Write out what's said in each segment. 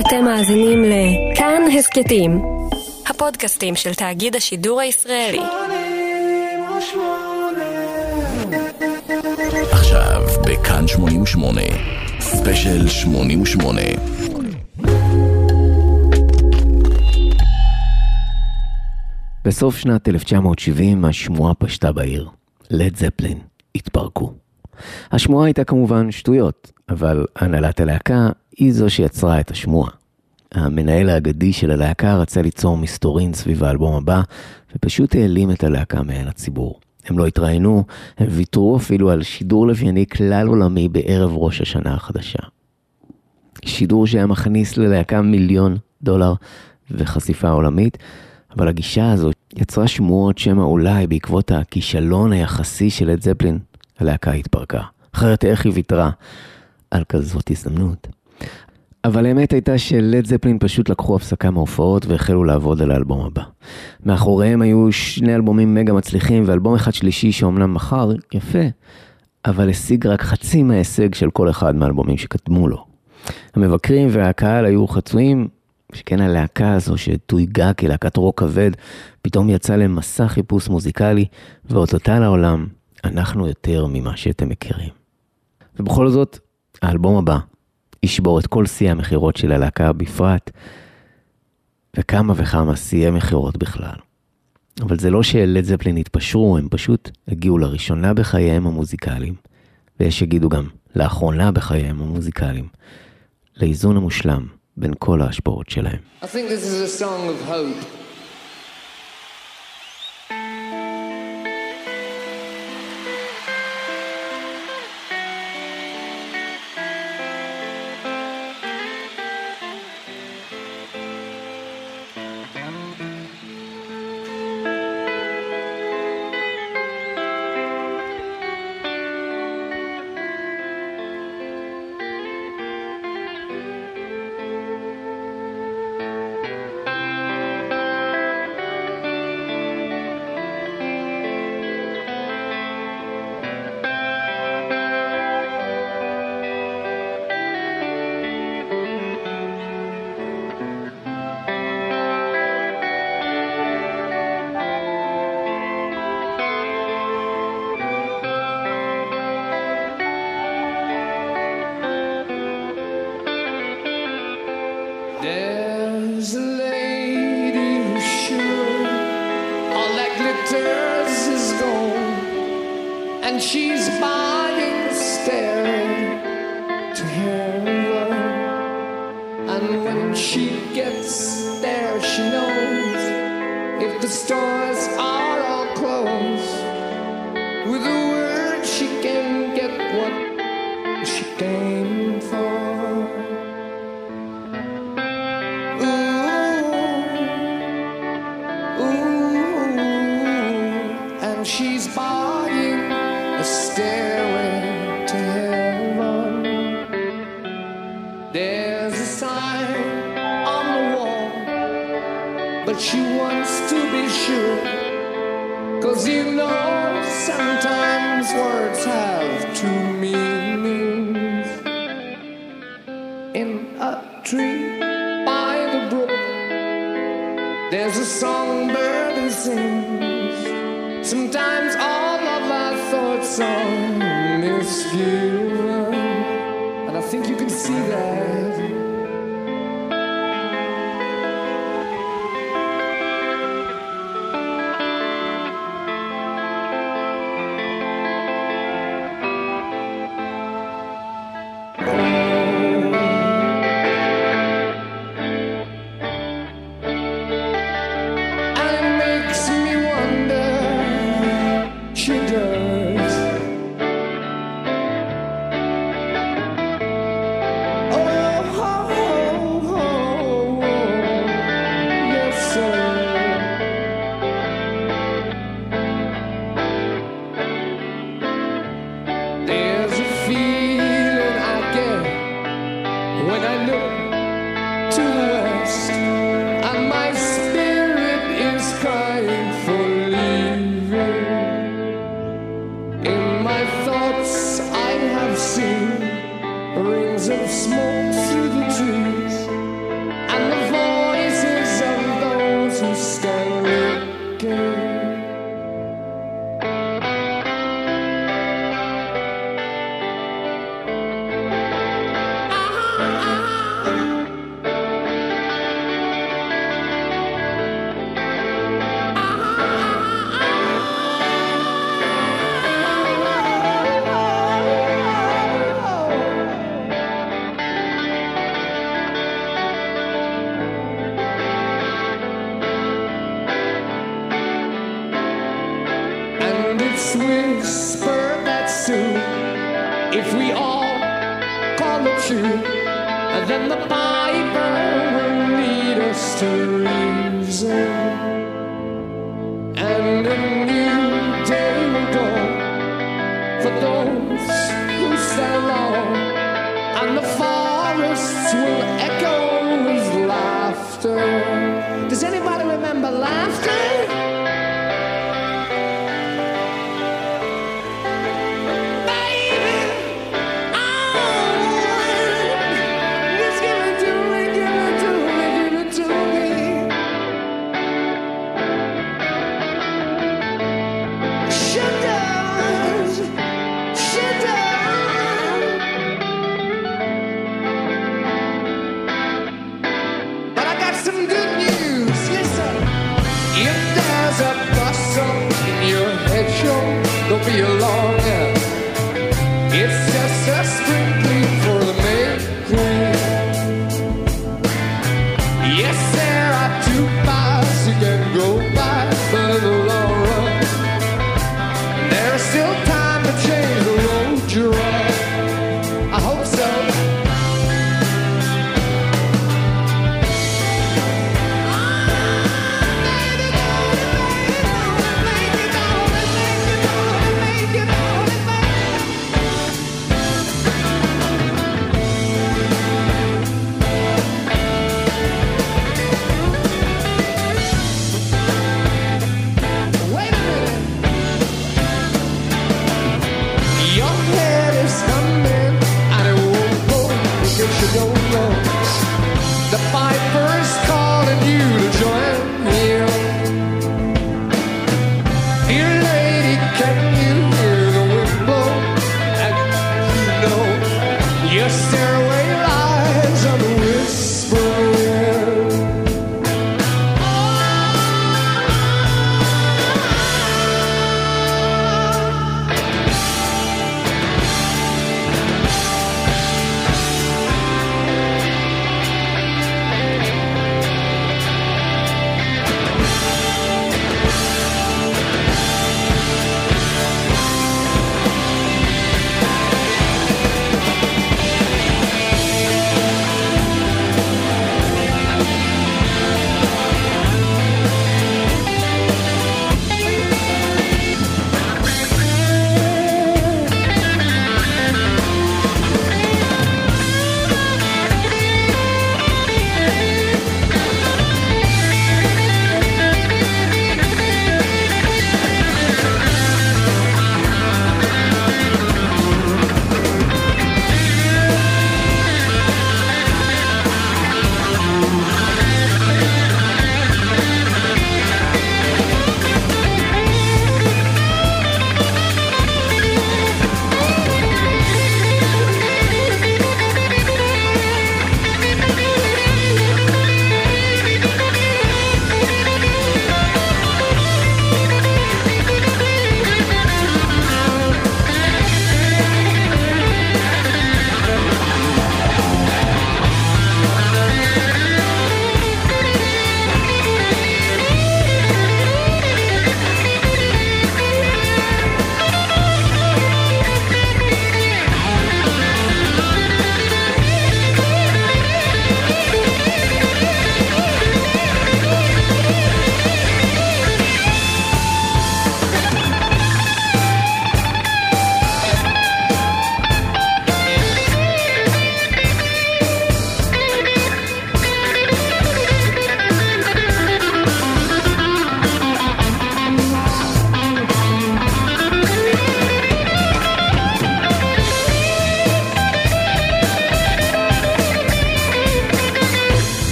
אתם מאזינים לכאן הסכתים, הפודקאסטים של תאגיד השידור הישראלי. עכשיו בכאן 88, ספיישל 88. בסוף שנת 1970 השמועה פשטה בעיר. לד זפלין התפרקו. השמועה הייתה כמובן שטויות, אבל הנהלת הלהקה היא זו שיצרה את השמועה. המנהל האגדי של הלהקה רצה ליצור מסתורין סביב האלבום הבא, ופשוט העלים את הלהקה מעין הציבור. הם לא התראיינו, הם ויתרו אפילו על שידור לווייני כלל עולמי בערב ראש השנה החדשה. שידור שהיה מכניס ללהקה מיליון דולר וחשיפה עולמית, אבל הגישה הזאת יצרה שמועות שמא אולי בעקבות הכישלון היחסי של את זפלין, הלהקה התפרקה. אחרת איך היא ויתרה על כזאת הזדמנות? אבל האמת הייתה שלד זפלין פשוט לקחו הפסקה מההופעות והחלו לעבוד על האלבום הבא. מאחוריהם היו שני אלבומים מגה מצליחים ואלבום אחד שלישי שאומנם מכר יפה, אבל השיג רק חצי מההישג של כל אחד מהאלבומים שקדמו לו. המבקרים והקהל היו חצויים, שכן הלהקה הזו שתויגה כלהקת רוק כבד, פתאום יצא למסע חיפוש מוזיקלי, ואותתה לעולם, אנחנו יותר ממה שאתם מכירים. ובכל זאת, האלבום הבא ישבור את כל שיא המכירות של הלהקה בפרט, וכמה וכמה שיאי מכירות בכלל. אבל זה לא שלד זפלין התפשרו, הם פשוט הגיעו לראשונה בחייהם המוזיקליים, ויש שיגידו גם לאחרונה בחייהם המוזיקליים, לאיזון המושלם בין כל ההשפעות שלהם. I think this is a song of hope. There's a sign on the wall, but she wants to be sure. Cause you know sometimes words have two meanings. In a tree by the brook, there's a songbird who sings. Sometimes all of our thoughts are I think you can see that.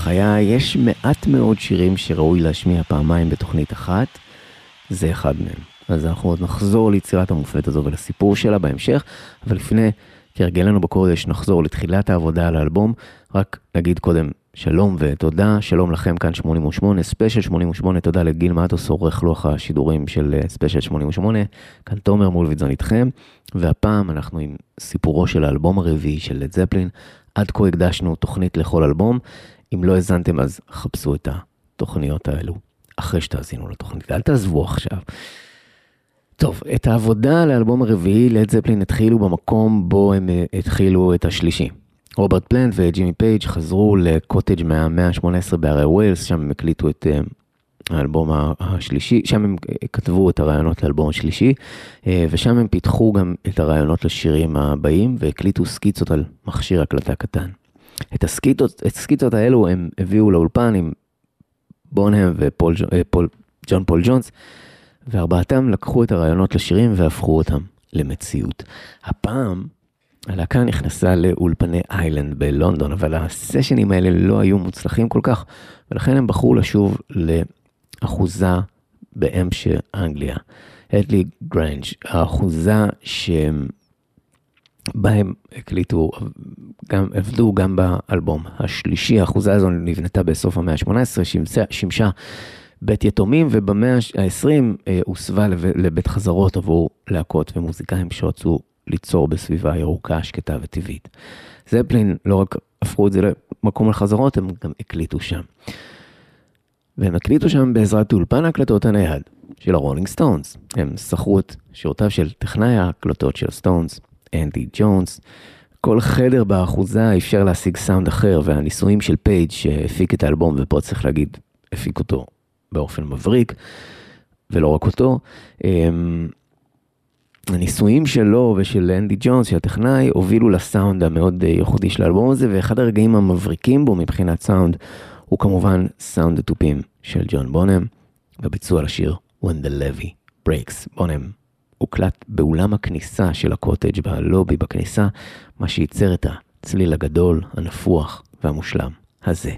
חיה. יש מעט מאוד שירים שראוי להשמיע פעמיים בתוכנית אחת, זה אחד מהם. אז אנחנו עוד נחזור ליצירת המופת הזו ולסיפור שלה בהמשך, אבל לפני, כהרגלנו בקודש, נחזור לתחילת העבודה על האלבום. רק נגיד קודם שלום ותודה, שלום לכם כאן 88, ספיישל 88, תודה לגיל מטוס, עורך לוח השידורים של אה, ספיישל 88, כאן תומר מולביטזון איתכם, והפעם אנחנו עם סיפורו של האלבום הרביעי של לד זפלין. עד כה הקדשנו תוכנית לכל אלבום, אם לא האזנתם אז חפשו את התוכניות האלו, אחרי שתאזינו לתוכנית, אל תעזבו עכשיו. טוב, את העבודה על האלבום הרביעי, לד זפלין התחילו במקום בו הם אה, התחילו את השלישי. רוברט פלנט וג'ימי פייג' חזרו לקוטג' מהמאה ה-18 בהרי ווילס, שם הם הקליטו את אה, האלבום השלישי, שם הם אה, כתבו את הרעיונות לאלבום השלישי, ושם הם פיתחו גם את הרעיונות לשירים הבאים, והקליטו סקיצות על מכשיר הקלטה קטן. את הסקיצות, את הסקיצות האלו הם הביאו לאולפן עם בונהם ופול אה, פול, ג'ון פול ג'ונס, וארבעתם לקחו את הרעיונות לשירים והפכו אותם למציאות. הפעם הלהקה נכנסה לאולפני איילנד בלונדון, אבל הסשנים האלה לא היו מוצלחים כל כך, ולכן הם בחרו לשוב לאחוזה בהמפשייר אנגליה. הדלי גרנג', האחוזה שבה הם הקליטו, גם, עבדו גם באלבום השלישי, האחוזה הזו נבנתה בסוף המאה ה-18, שימשה, שימשה בית יתומים, ובמאה ה-20 אה, הוסבה לב- לבית חזרות עבור להקות ומוזיקאים שרצו ליצור בסביבה ירוקה, שקטה וטבעית. זפלין לא רק הפכו את זה למקום לחזרות, הם גם הקליטו שם. והם הקליטו שם בעזרת אולפן ההקלטות הנייד של הרולינג סטונס. הם שכרו את שירותיו של טכנאי ההקלטות של הסטונס, אנדי ג'ונס. כל חדר באחוזה איפשר להשיג סאונד אחר, והניסויים של פייג' שהפיק את האלבום, ופה צריך להגיד, הפיק אותו באופן מבריק, ולא רק אותו. אמ, הניסויים שלו ושל אנדי ג'ונס, של הטכנאי, הובילו לסאונד המאוד אה, ייחודי של האלבום הזה, ואחד הרגעים המבריקים בו מבחינת סאונד, הוא כמובן סאונד התופים של ג'ון בונם, בביצוע לשיר When the Levy Breaks. בונם הוקלט באולם הכניסה של הקוטג' בלובי בכניסה, מה שייצר את הצליל הגדול, הנפוח והמושלם הזה.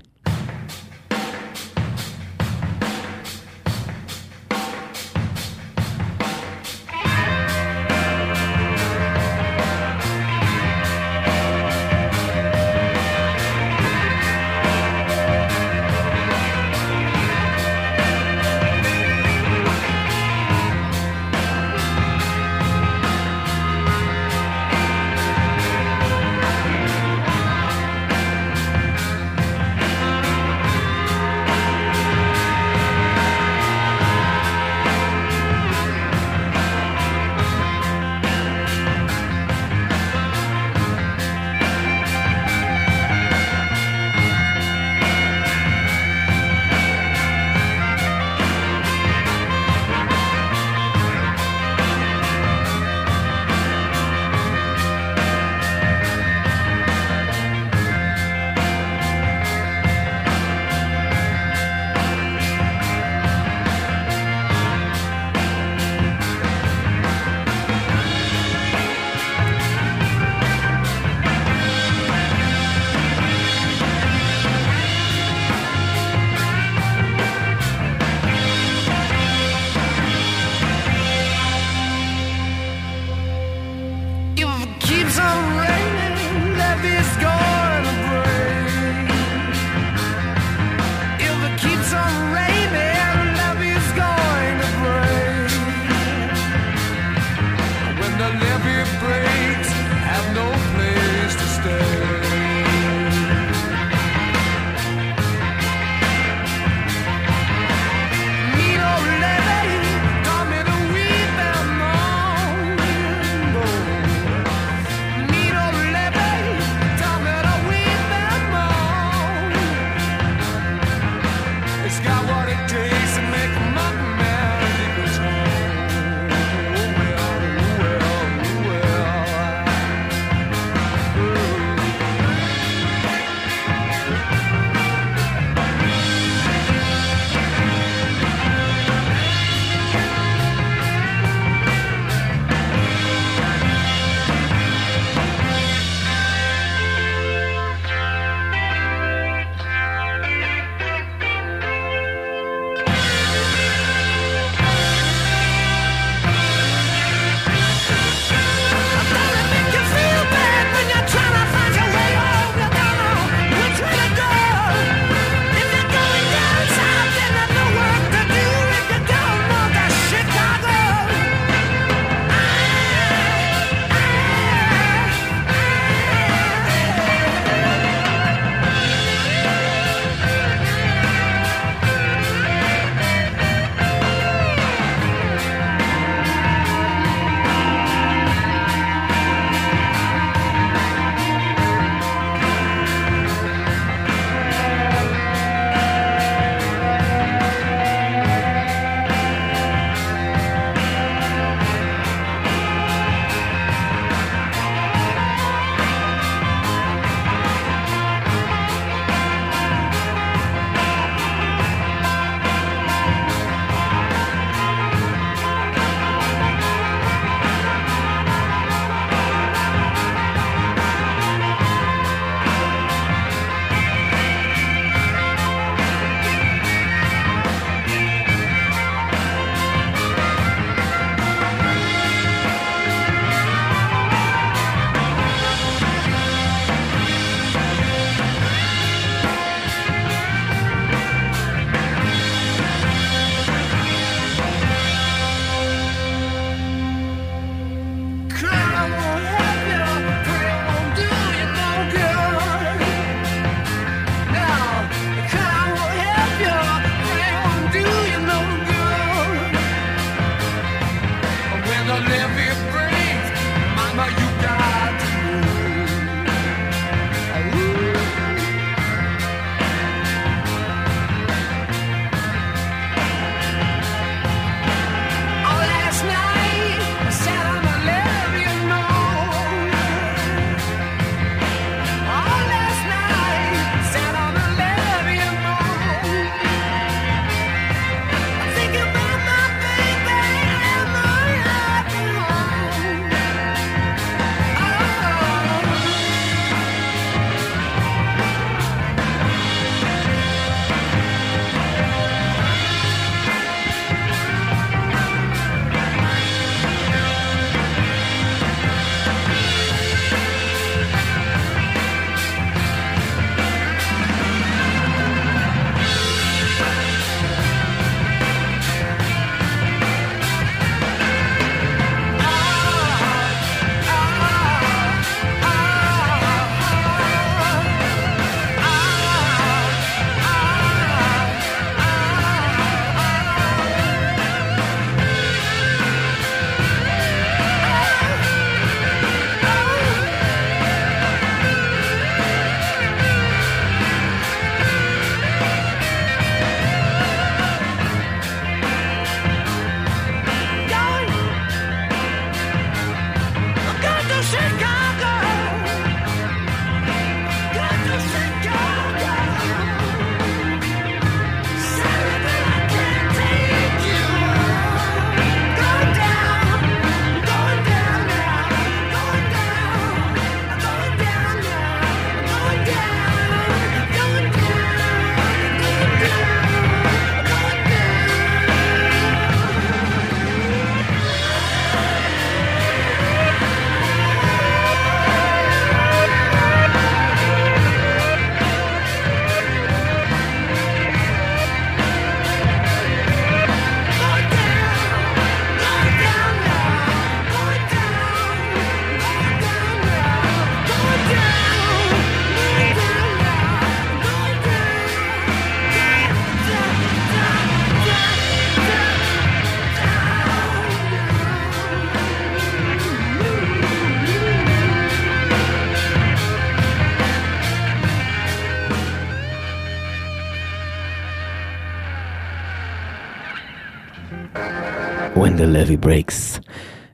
Levee Breaks.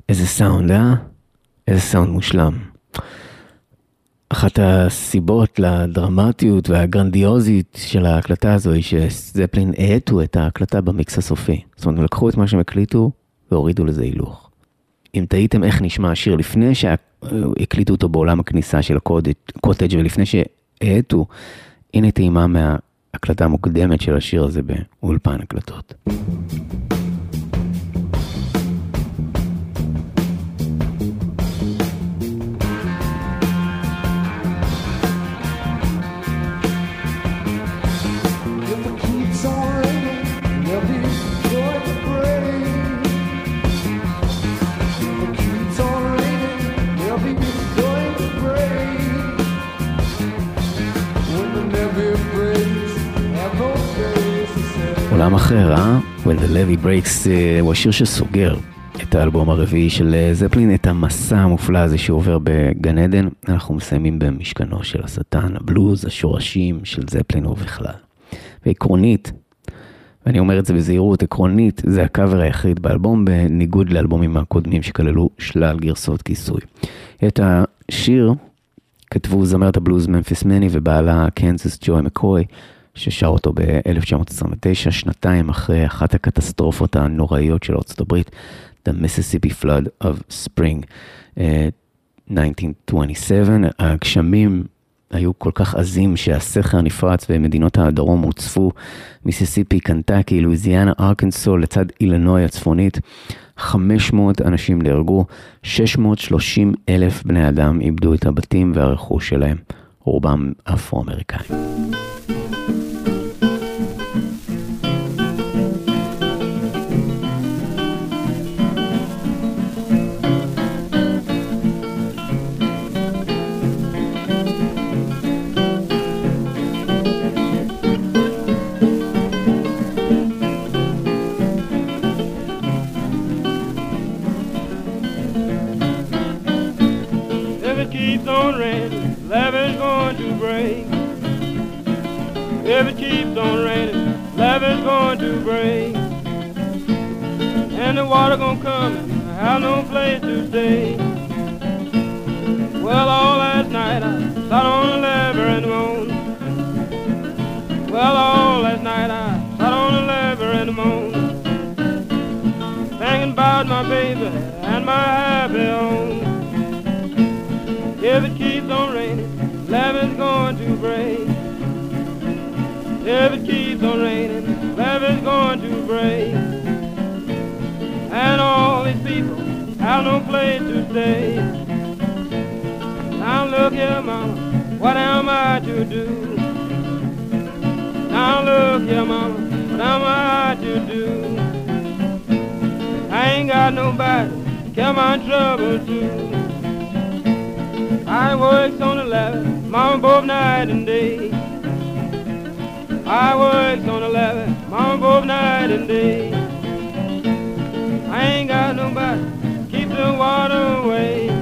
איזה סאונד, אה? איזה סאונד מושלם. אחת הסיבות לדרמטיות והגרנדיוזית של ההקלטה הזו היא שזפלין האטו את ההקלטה במיקס הסופי. זאת אומרת, הם לקחו את מה שהם הקליטו והורידו לזה הילוך. אם תהיתם איך נשמע השיר לפני שהקליטו אותו באולם הכניסה של הקוטג' ולפני שהאטו, הנה טעימה מההקלטה המוקדמת של השיר הזה באולפן הקלטות. עולם אחר, אה? When the levy breaks אה, הוא השיר שסוגר את האלבום הרביעי של אה, זפלין, את המסע המופלא הזה שעובר בגן עדן. אנחנו מסיימים במשכנו של השטן, הבלוז, השורשים של זפלין ובכלל. ועקרונית, ואני אומר את זה בזהירות, עקרונית זה הקאבר היחיד באלבום, בניגוד לאלבומים הקודמים שכללו שלל גרסות כיסוי. את השיר כתבו זמרת הבלוז ממפיס מני ובעלה קנזס ג'וי מקוי, ששר אותו ב-1929, שנתיים אחרי אחת הקטסטרופות הנוראיות של ארצות הברית, The Mississippi Flood of Spring אה, 1927. הגשמים היו כל כך עזים שהסכר נפרץ ומדינות הדרום הוצפו, מיסיסיפי, קנטקי, לואיזיאנה, ארקנסו, לצד אילנוי הצפונית. 500 אנשים נהרגו, 630 אלף בני אדם איבדו את הבתים והרכוש שלהם, רובם אפרו-אמריקאים. Keeps on raining, levee's going to break. If it keeps on raining, levee's going to break. And the water gonna come and I have no place to stay. Well, all last night I sat on the lever and moaned. Well, all last night I sat on the lever and moaned. Thinking about my baby and my happy home. On raining, levee's going to break. If it keeps on raining, levee's going to break. And all these people have no place to stay. Now look here, mama, what am I to do? Now look here, mama, what am I to do? I ain't got nobody care my trouble to. I works on the ladder, mama both night and day. I works on the ladder, mama both night and day. I ain't got nobody keep the water away.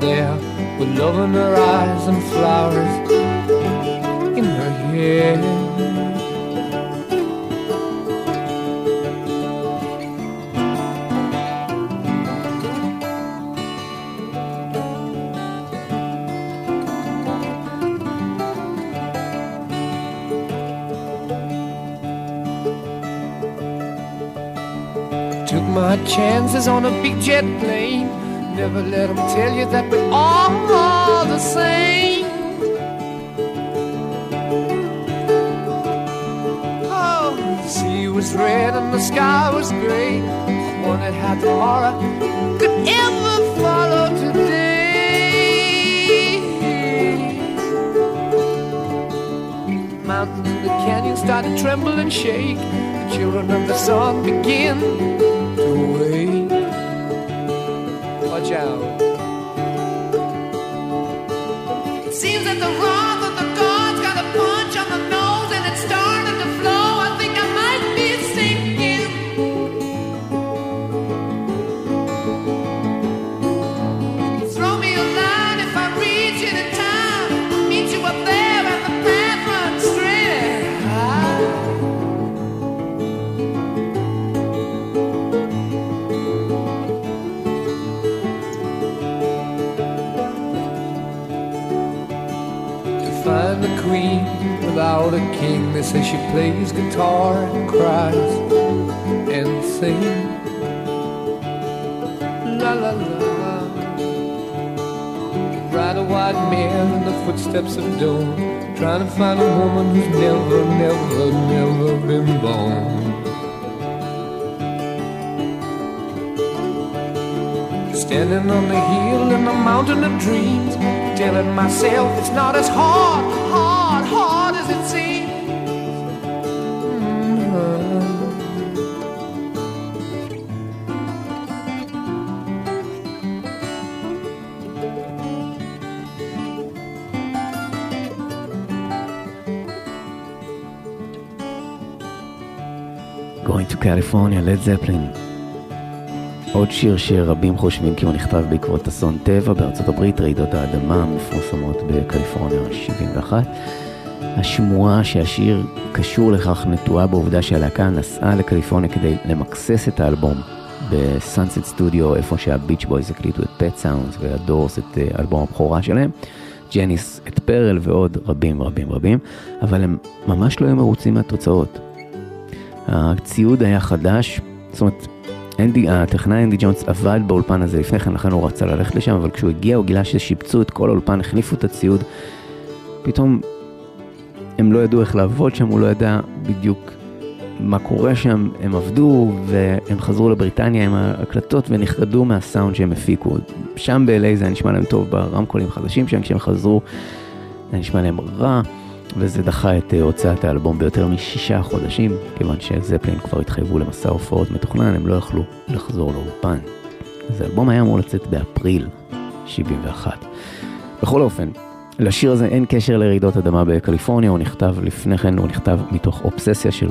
There with love in her eyes and flowers in her hair. Took my chances on a big jet plane. Never let them tell you that we're all the same. Oh, the sea was red and the sky was gray. Wondered how tomorrow could ever follow today. Mountains and the canyon started to tremble and shake. The children of the sun begin It seems that the wrong without a king. They say she plays guitar and cries and sings. La la la. Ride a white mare in the footsteps of dawn, trying to find a woman who's never, never, never been born. Standing on the hill in the mountain of dreams, telling myself it's not as hard, hard, hard California, לד זפלין. עוד שיר שרבים חושבים כי הוא נכתב בעקבות אסון טבע בארצות הברית, רעידות האדמה המפורסמות בקליפורניה 71. השמועה שהשיר קשור לכך נטועה בעובדה שהלהקה נסעה לקליפורניה כדי למקסס את האלבום בסאנסט סטודיו, איפה שהביץ' בויז הקליטו את Pet Sounds והדורס את אה, אלבום הבכורה שלהם. ג'ניס את Pearl ועוד רבים רבים רבים, אבל הם ממש לא היו מרוצים מהתוצאות. הציוד היה חדש, זאת אומרת, אנדי, הטכנאי אנדי ג'ונס עבד באולפן הזה לפני כן, לכן הוא רצה ללכת לשם, אבל כשהוא הגיע הוא גילה ששיפצו את כל האולפן, החליפו את הציוד. פתאום הם לא ידעו איך לעבוד שם, הוא לא ידע בדיוק מה קורה שם, הם עבדו והם חזרו לבריטניה עם ההקלטות ונחרדו מהסאונד שהם הפיקו. שם ב-LA זה היה נשמע להם טוב ברמקולים חדשים שם, כשהם חזרו זה היה נשמע להם רע. וזה דחה את אה, הוצאת האלבום ביותר משישה חודשים, כיוון שזפלין כבר התחייבו למסע הופעות מתוכנן, הם לא יכלו לחזור לאולפן. אז האלבום היה אמור לצאת באפריל 71. בכל אופן, לשיר הזה אין קשר לרעידות אדמה בקליפורניה, הוא נכתב לפני כן, הוא נכתב מתוך אובססיה של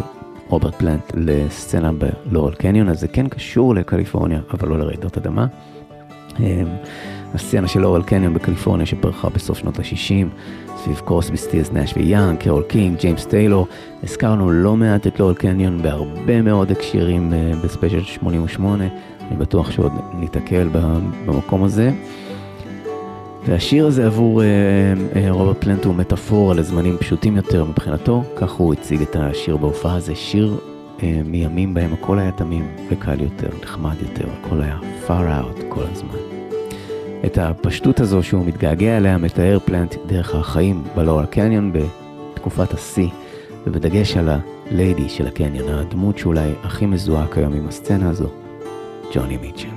רוברט פלנט לסצנה בלורל קניון, אז זה כן קשור לקליפורניה, אבל לא לרעידות אדמה. הסצנה של לורל קניון בקליפורניה שפרחה בסוף שנות ה-60, סביב קרוסבי סטילס נאש ויאנג, קרול קינג, ג'יימס טיילור. הזכרנו לא מעט את לורל קניון בהרבה מאוד הקשרים אה, בספיישל 88, אני בטוח שעוד ניתקל במקום הזה. והשיר הזה עבור אה, אה, רוברט פלנט הוא מטאפורה לזמנים פשוטים יותר מבחינתו, כך הוא הציג את השיר בהופעה, זה שיר אה, מימים בהם הכל היה תמים וקל יותר, נחמד יותר, הכל היה far out כל הזמן. את הפשטות הזו שהוא מתגעגע אליה מתאר פלנט דרך החיים בלורל קניון בתקופת השיא, ובדגש על הליידי של הקניון, הדמות שאולי הכי מזוהה כיום עם הסצנה הזו, ג'וני מיטשל.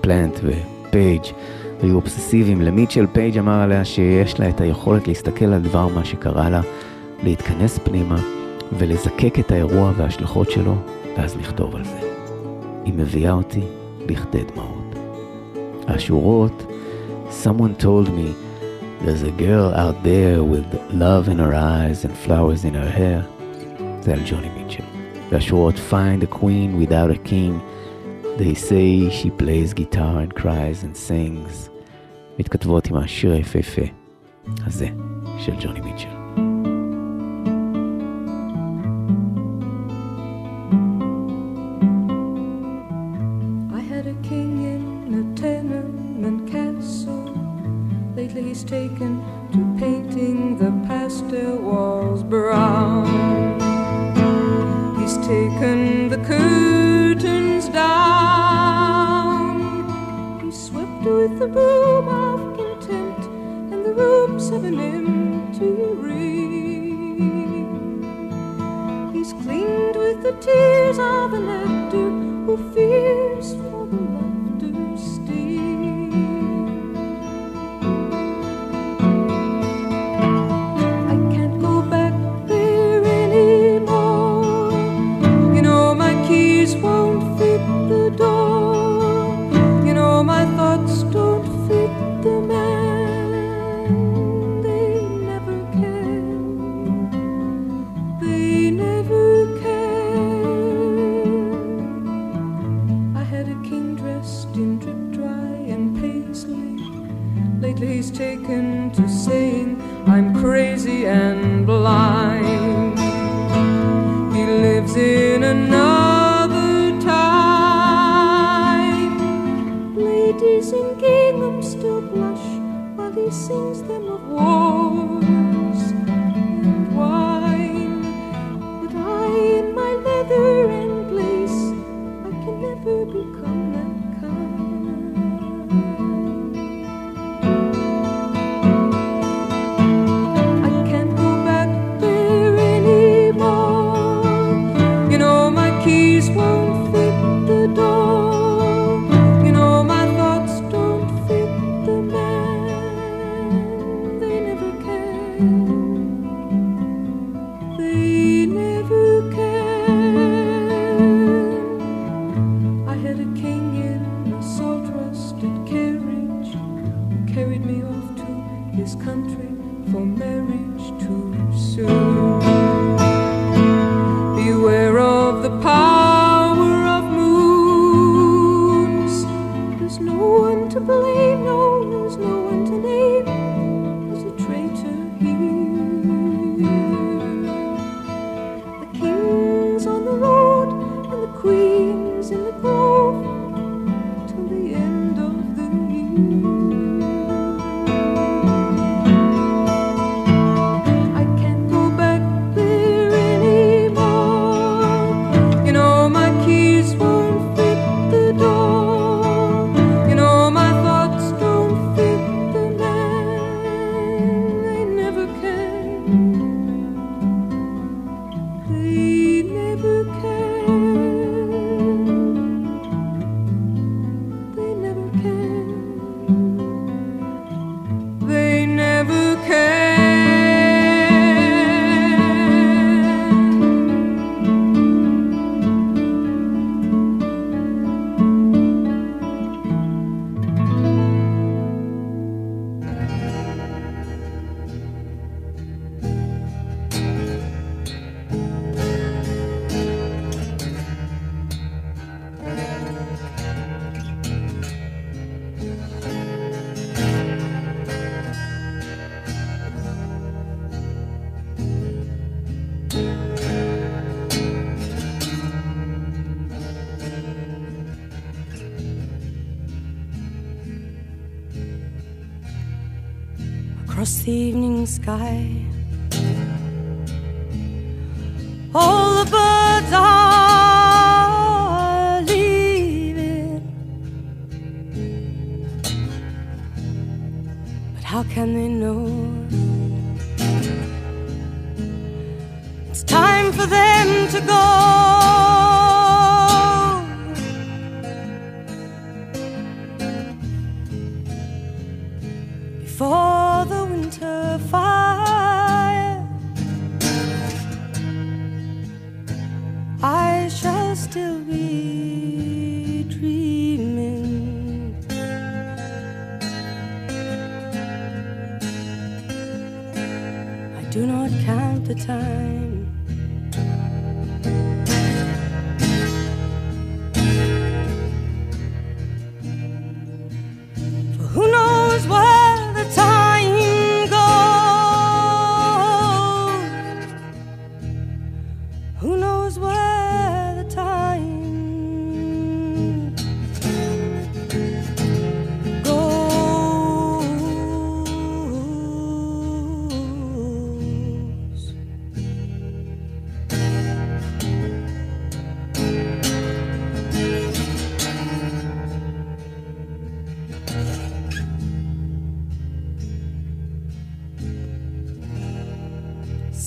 פלנט ופייג' היו אובססיביים. למיטשל פייג' אמר עליה שיש לה את היכולת להסתכל על דבר מה שקרה לה, להתכנס פנימה ולזקק את האירוע וההשלכות שלו, ואז לכתוב על זה. היא מביאה אותי לכדי דמעות. השורות, someone told me, there's a girl out there with love in her eyes and flowers in her hair. זה על ג'וני מיטשל. והשורות, find a queen without a king. They say she plays guitar and cries and sings. מתכתבות עם השיר היפהפה הזה של ג'וני מיטשל.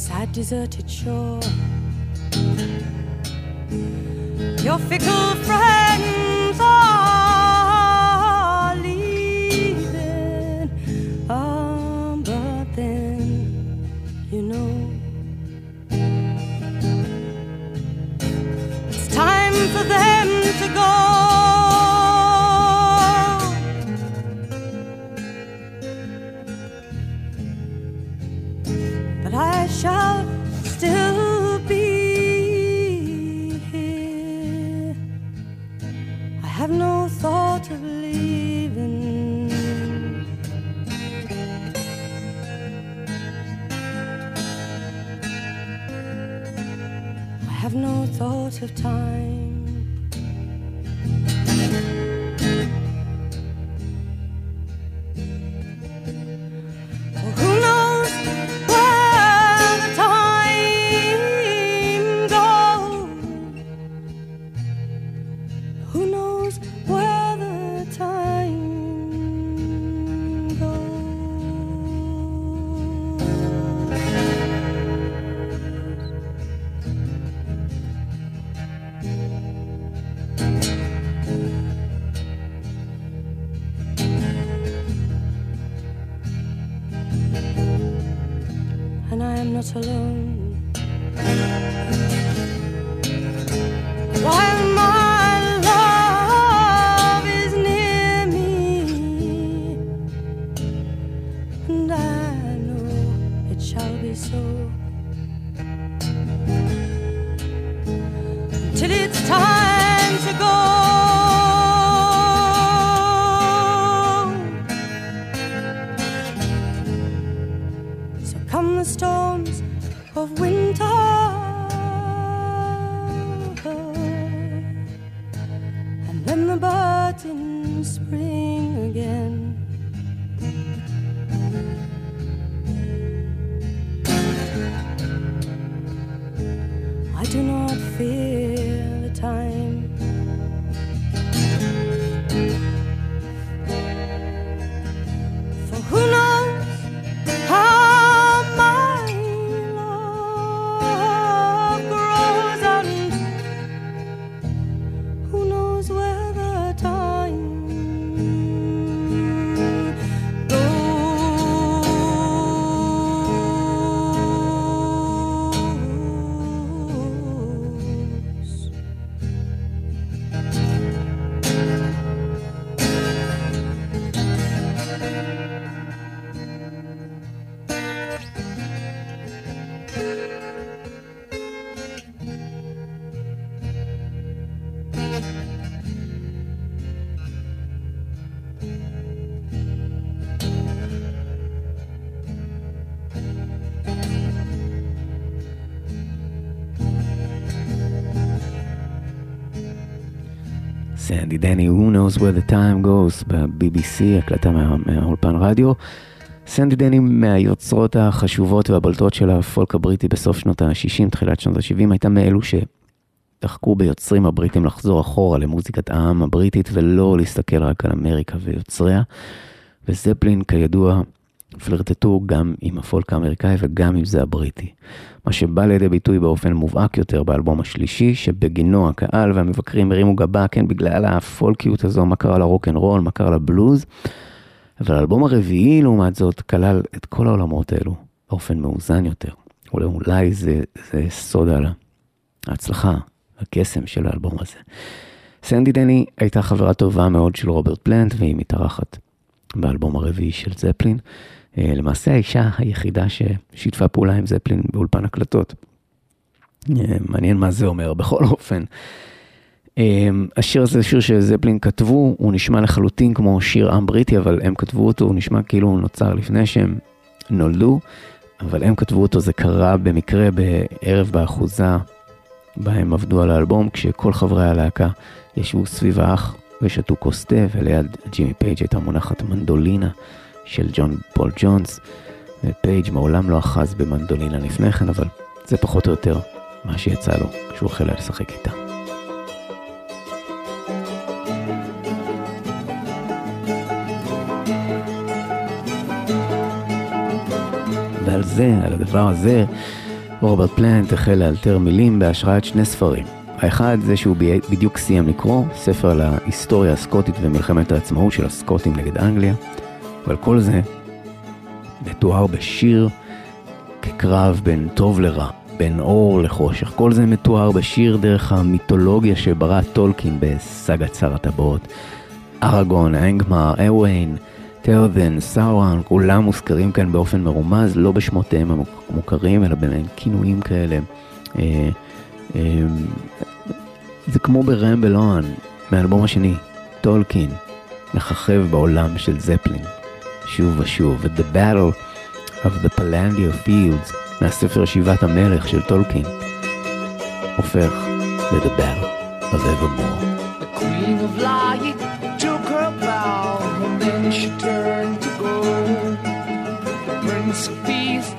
sad deserted shore. Your fickle friend. סנדי דני, Who knows where the time goes, ב-BBC, הקלטה מהאולפן רדיו. סנדי דני מהיוצרות החשובות והבולטות של הפולק הבריטי בסוף שנות ה-60, תחילת שנות ה-70, הייתה מאלו שדחקו ביוצרים הבריטים לחזור אחורה למוזיקת העם הבריטית ולא להסתכל רק על אמריקה ויוצריה. וזפלין, כידוע, פלרטטו גם עם הפולק האמריקאי וגם עם זה הבריטי. מה שבא לידי ביטוי באופן מובהק יותר באלבום השלישי, שבגינו הקהל והמבקרים הרימו גבה, כן, בגלל הפולקיות הזו, מה קרה לרוקנרול, מה קרה לבלוז. אבל האלבום הרביעי, לעומת זאת, כלל את כל העולמות האלו באופן מאוזן יותר. אולי, אולי זה, זה סוד על ההצלחה, הקסם של האלבום הזה. סנדי דני הייתה חברה טובה מאוד של רוברט פלנט, והיא מתארחת באלבום הרביעי של זפלין. אה, למעשה האישה היחידה ששיתפה פעולה עם זפלין באולפן הקלטות. אה, מעניין מה זה אומר, בכל אופן. אה, השיר הזה, שיר שזפלין כתבו, הוא נשמע לחלוטין כמו שיר עם בריטי, אבל הם כתבו אותו, הוא נשמע כאילו הוא נוצר לפני שהם נולדו, אבל הם כתבו אותו, זה קרה במקרה בערב באחוזה בה הם עבדו על האלבום, כשכל חברי הלהקה ישבו סביב האח ושתו כוס תה, וליד ג'ימי פייג' הייתה מונחת מנדולינה של ג'ון פול ג'ונס, ופייג' מעולם לא אחז במנדולינה לפני כן, אבל זה פחות או יותר מה שיצא לו כשהוא החל לשחק איתה. ועל זה, על הדבר הזה, רוברט פלנט החל לאלתר מילים בהשראת שני ספרים. האחד זה שהוא בדיוק סיים לקרוא, ספר על ההיסטוריה הסקוטית ומלחמת העצמאות של הסקוטים נגד אנגליה, אבל כל זה מתואר בשיר כקרב בין טוב לרע, בין אור לחושך. כל זה מתואר בשיר דרך המיתולוגיה שברא טולקין בסאגת שר הטבעות. אראגון, אנגמר, אוויין, תיאודן, סאורן, כולם מוזכרים כאן באופן מרומז, לא בשמותיהם המוכרים, אלא במעין כינויים כאלה. אה, אה, זה כמו ברמבל און, מהאלבום השני, טולקין, מככב בעולם של זפלין, שוב ושוב, ו-The Battle of the Palandia Fields, מהספר שיבת המלך של טולקין, הופך ל-The Battle of Evermore. The. The peace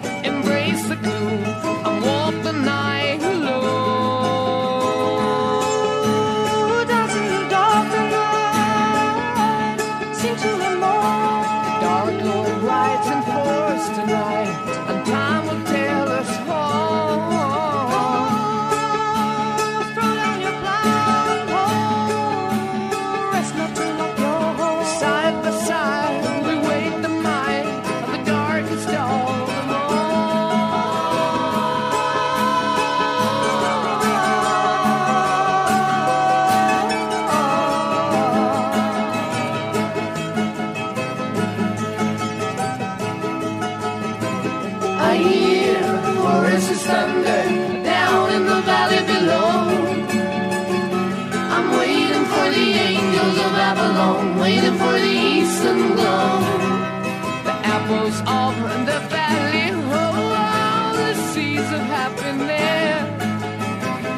the valley, oh, the seeds of happiness.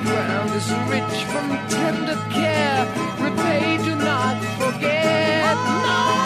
Ground is rich from tender care. Repay, do not forget. No.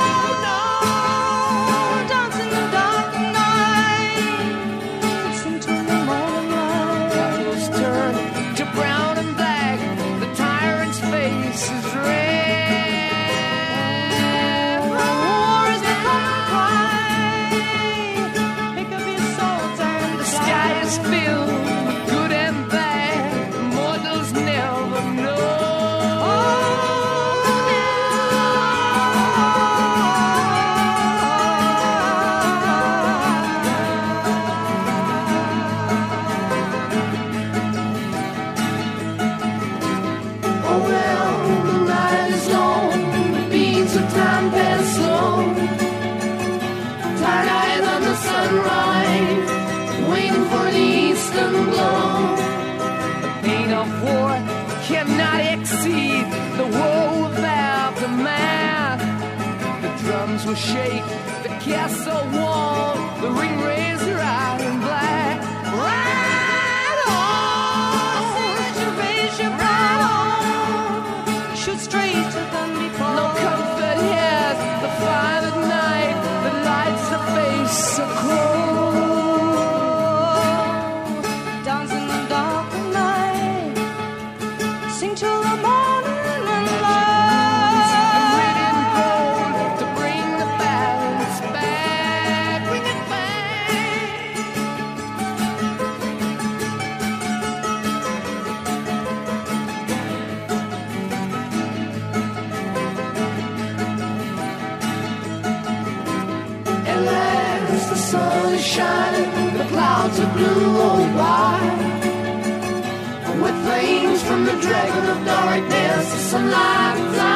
clouds of blue rolled by. With flames from the dragon of darkness, the sunlight flies.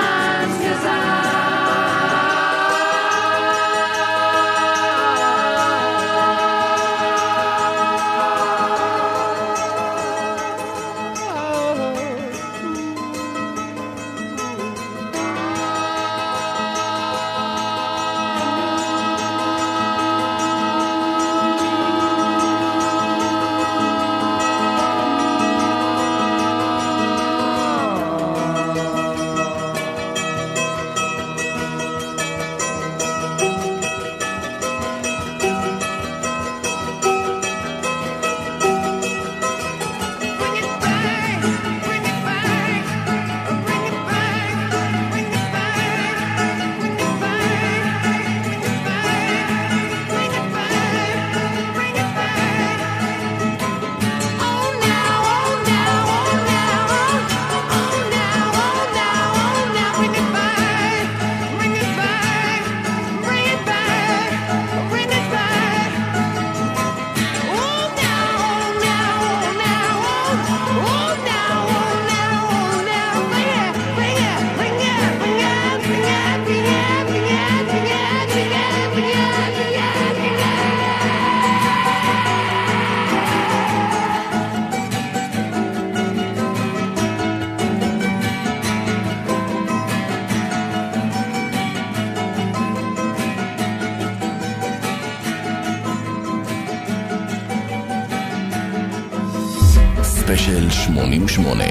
88.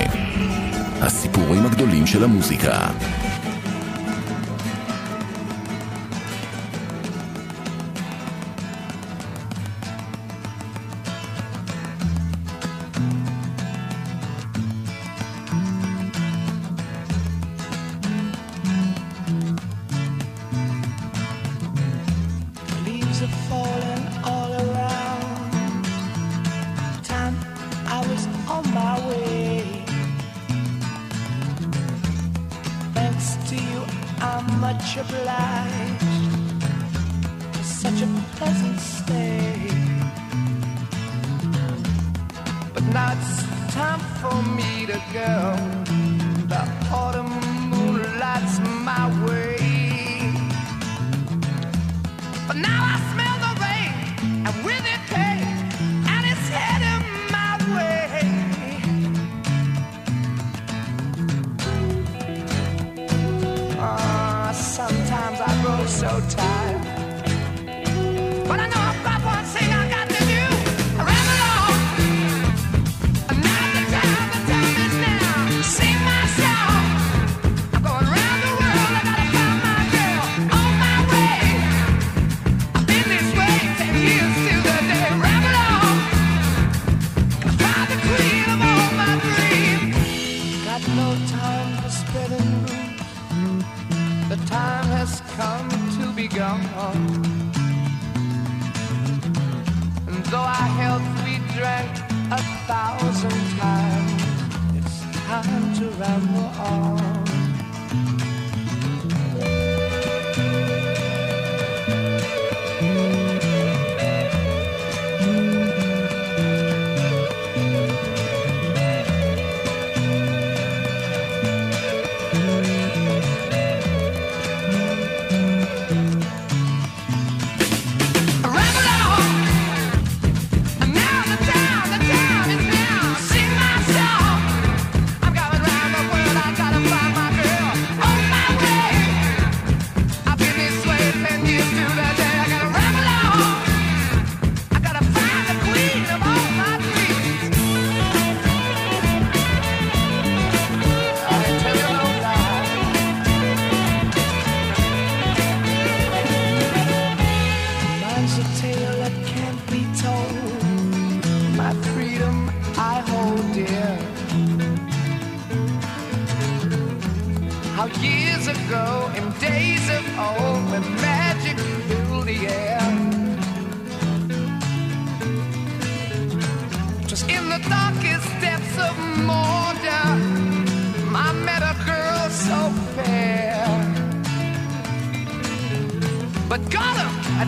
הסיפורים הגדולים של המוזיקה.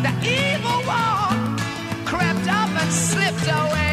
The evil one crept up and slipped away.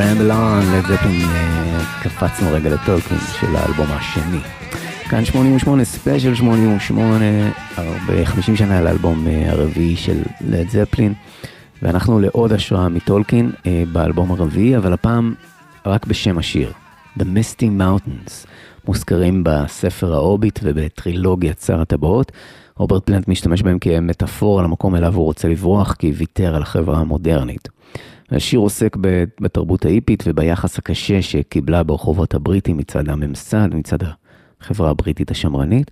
Ramble On, לד זפלין, אה, קפצנו רגע לטולקין של האלבום השני. כאן 88, ספיישל 88, ערב 50 שנה לאלבום אה, הרביעי של לד זפלין, ואנחנו לעוד השראה מטולקין אה, באלבום הרביעי, אבל הפעם רק בשם השיר, The Misty Mountains, מוזכרים בספר ההוביט ובטרילוגיית שר הטבעות. רוברט פלנט משתמש בהם כמטאפורה למקום אליו הוא רוצה לברוח, כי ויתר על החברה המודרנית. השיר עוסק בתרבות ההיפית וביחס הקשה שקיבלה ברחובות הבריטים מצד הממסד, מצד החברה הבריטית השמרנית.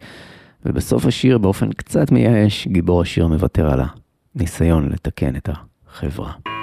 ובסוף השיר, באופן קצת מייאש, גיבור השיר מוותר על הניסיון לתקן את החברה.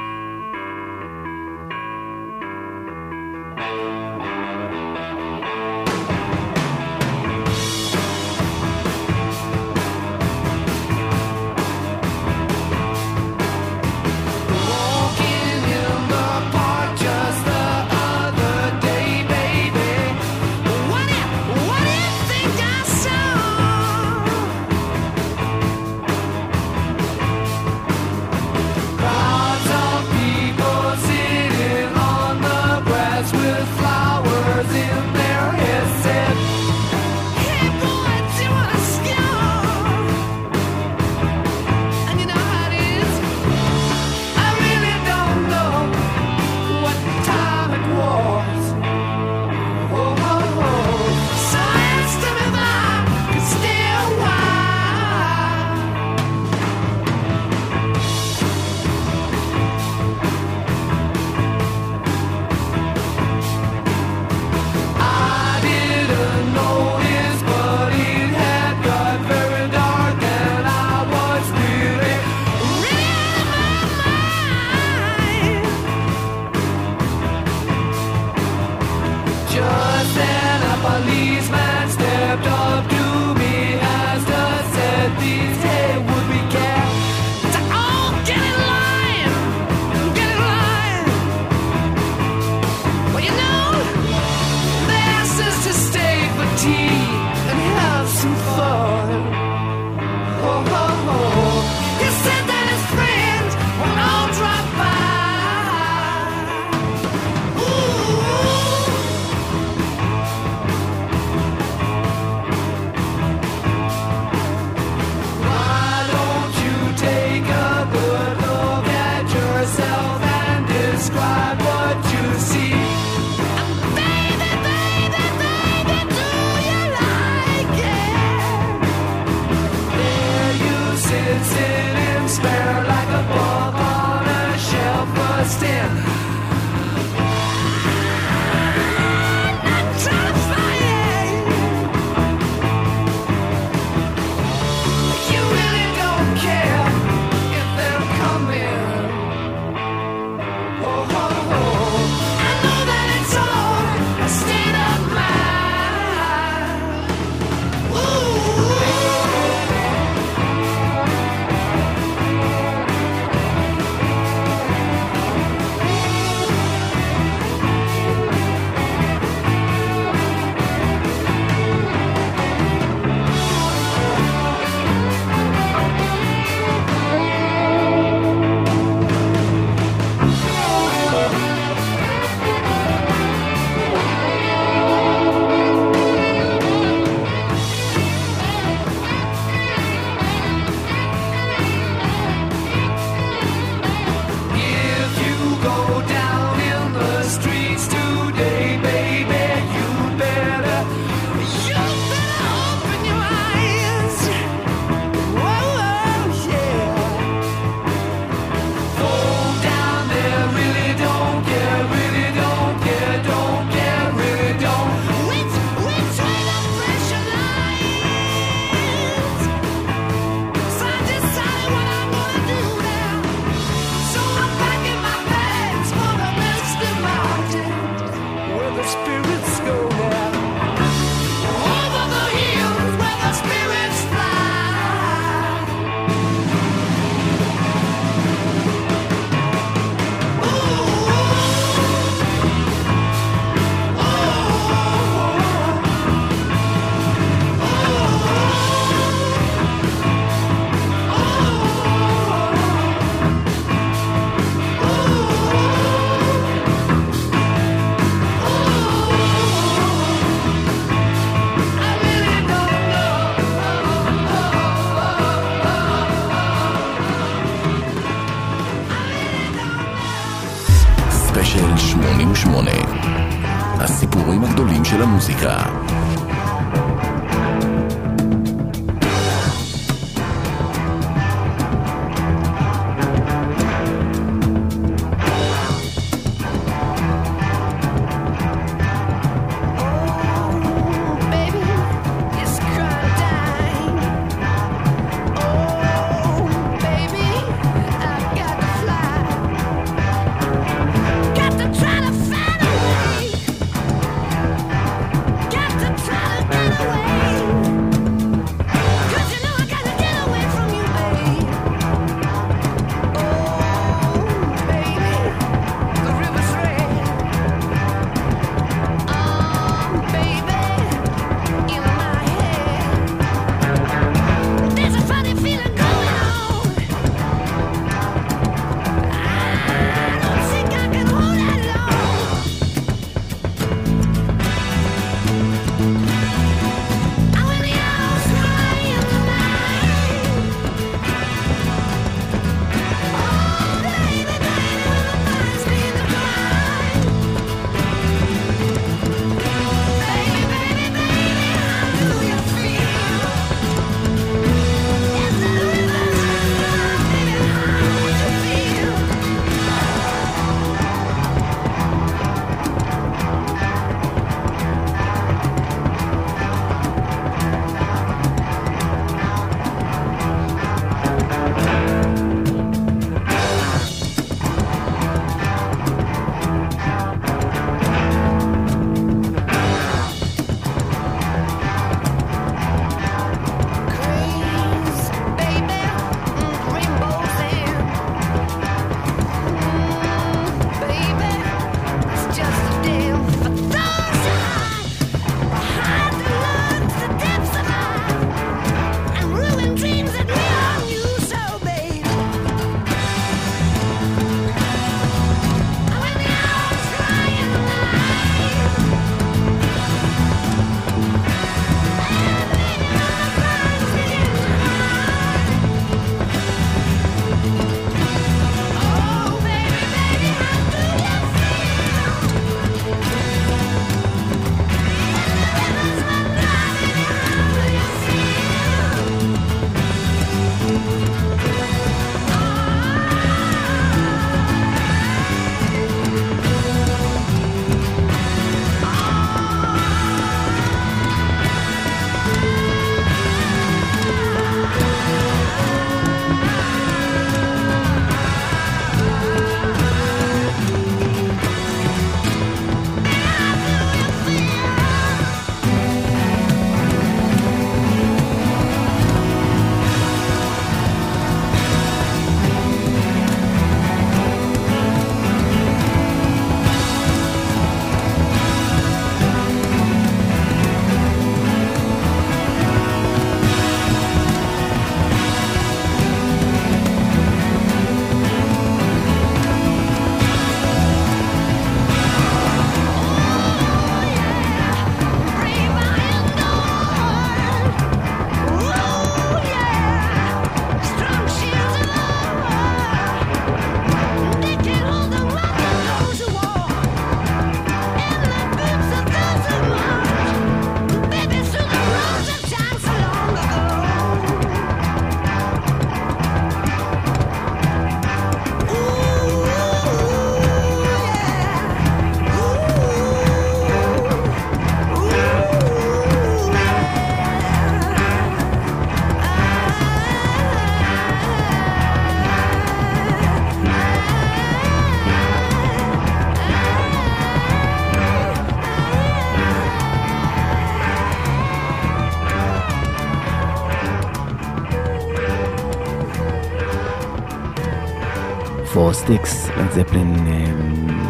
Four Sticks, לד זפלין, אמ,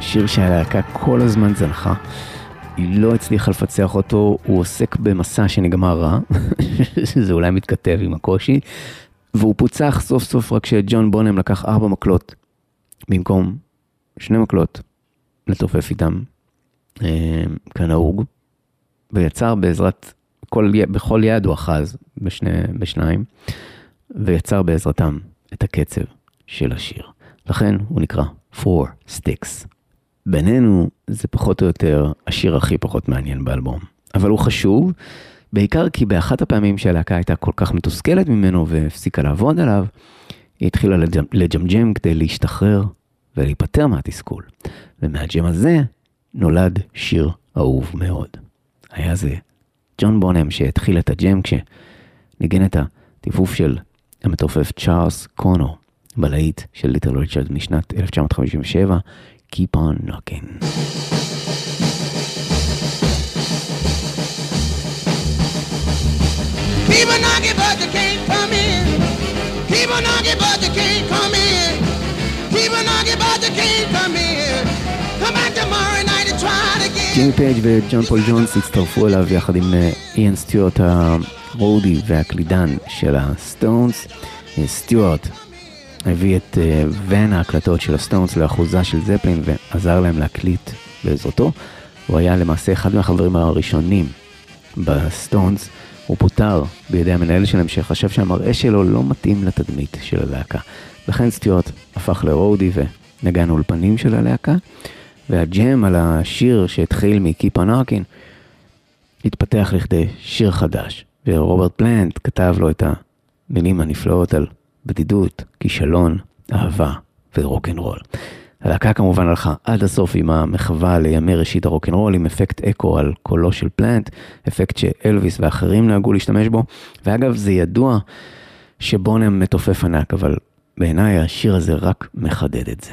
שיר שהלהקה כל הזמן זנחה. היא לא הצליחה לפצח אותו, הוא עוסק במסע שנגמר רע, שזה אולי מתכתב עם הקושי, והוא פוצח סוף סוף רק כשג'ון בונם לקח ארבע מקלות, במקום שני מקלות, לתופף איתם, אמ, כנהוג, ויצר בעזרת, כל, בכל יד הוא אחז בשני, בשניים, ויצר בעזרתם את הקצב. של השיר. לכן הוא נקרא Four Sticks. בינינו זה פחות או יותר השיר הכי פחות מעניין באלבום, אבל הוא חשוב, בעיקר כי באחת הפעמים שהלהקה הייתה כל כך מתוסכלת ממנו והפסיקה לעבוד עליו, היא התחילה לג'מג'ם כדי להשתחרר ולהיפטר מהתסכול. ומהג'ם הזה נולד שיר אהוב מאוד. היה זה ג'ון בונם שהתחיל את הג'ם כשניגן את הטיפוף של המתופף צ'ארלס קונו. בלהיט של ליטל ריצ'רד משנת 1957, Keep on Knocking. Keep on knocking, but you can't come in. Keep on knocking, but you can't come in. Keep on knocking, but you can't come in. Come back tomorrow night and try it again. ג'ימי פייג' וג'ון פול ג'ונס הצטרפו אליו יחד עם אה, איאן סטיוארט ה roadie והקלידן של הסטונס. אה, סטיוארט הביא את אה, ואן ההקלטות של הסטונס לאחוזה של זפלין ועזר להם להקליט בעזרתו. הוא היה למעשה אחד מהחברים הראשונים בסטונס. הוא פוטר בידי המנהל שלהם שחשב שהמראה שלו לא מתאים לתדמית של הלהקה. לכן סטיוארט הפך לרודי ונגן אולפנים של הלהקה. והג'ם על השיר שהתחיל on Knocking התפתח לכדי שיר חדש, ורוברט פלנט כתב לו את המילים הנפלאות על בדידות, כישלון, אהבה ורוקנרול. הלהקה כמובן הלכה עד הסוף עם המחווה לימי ראשית הרוקנרול עם אפקט אקו על קולו של פלנט, אפקט שאלוויס ואחרים נהגו להשתמש בו, ואגב זה ידוע שבונם מתופף ענק, אבל בעיניי השיר הזה רק מחדד את זה.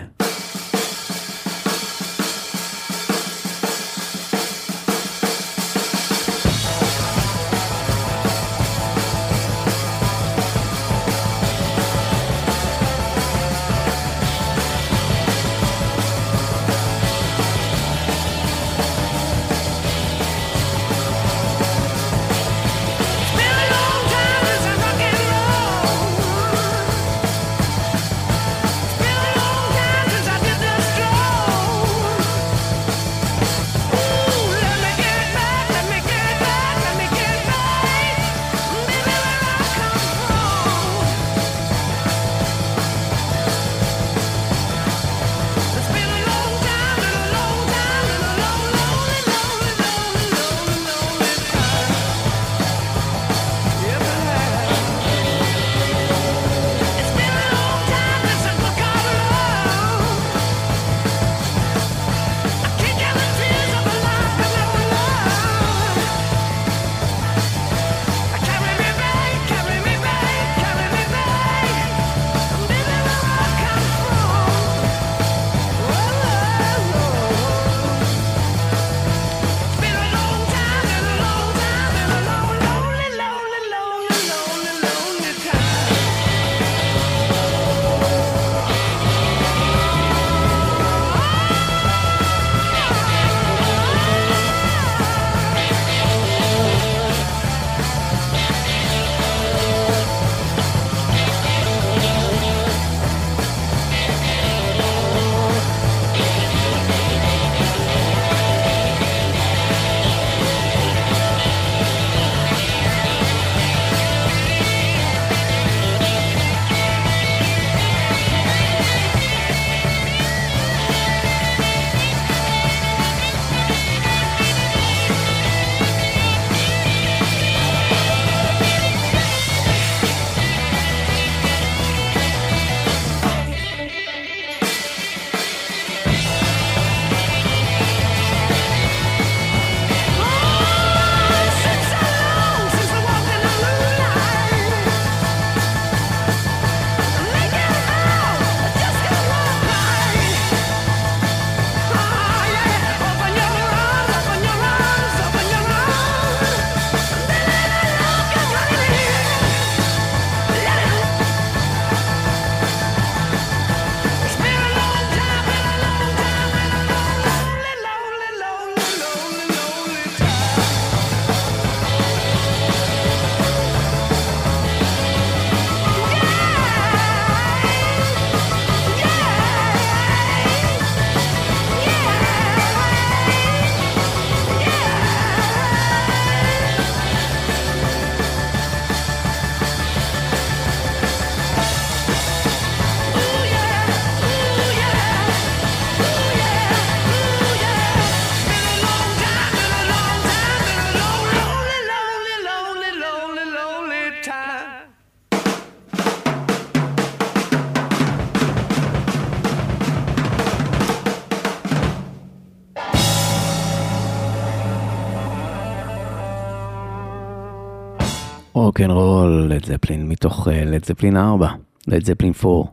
רוקנרול, לד זפלין, מתוך לד זפלין 4, לד זפלין 4,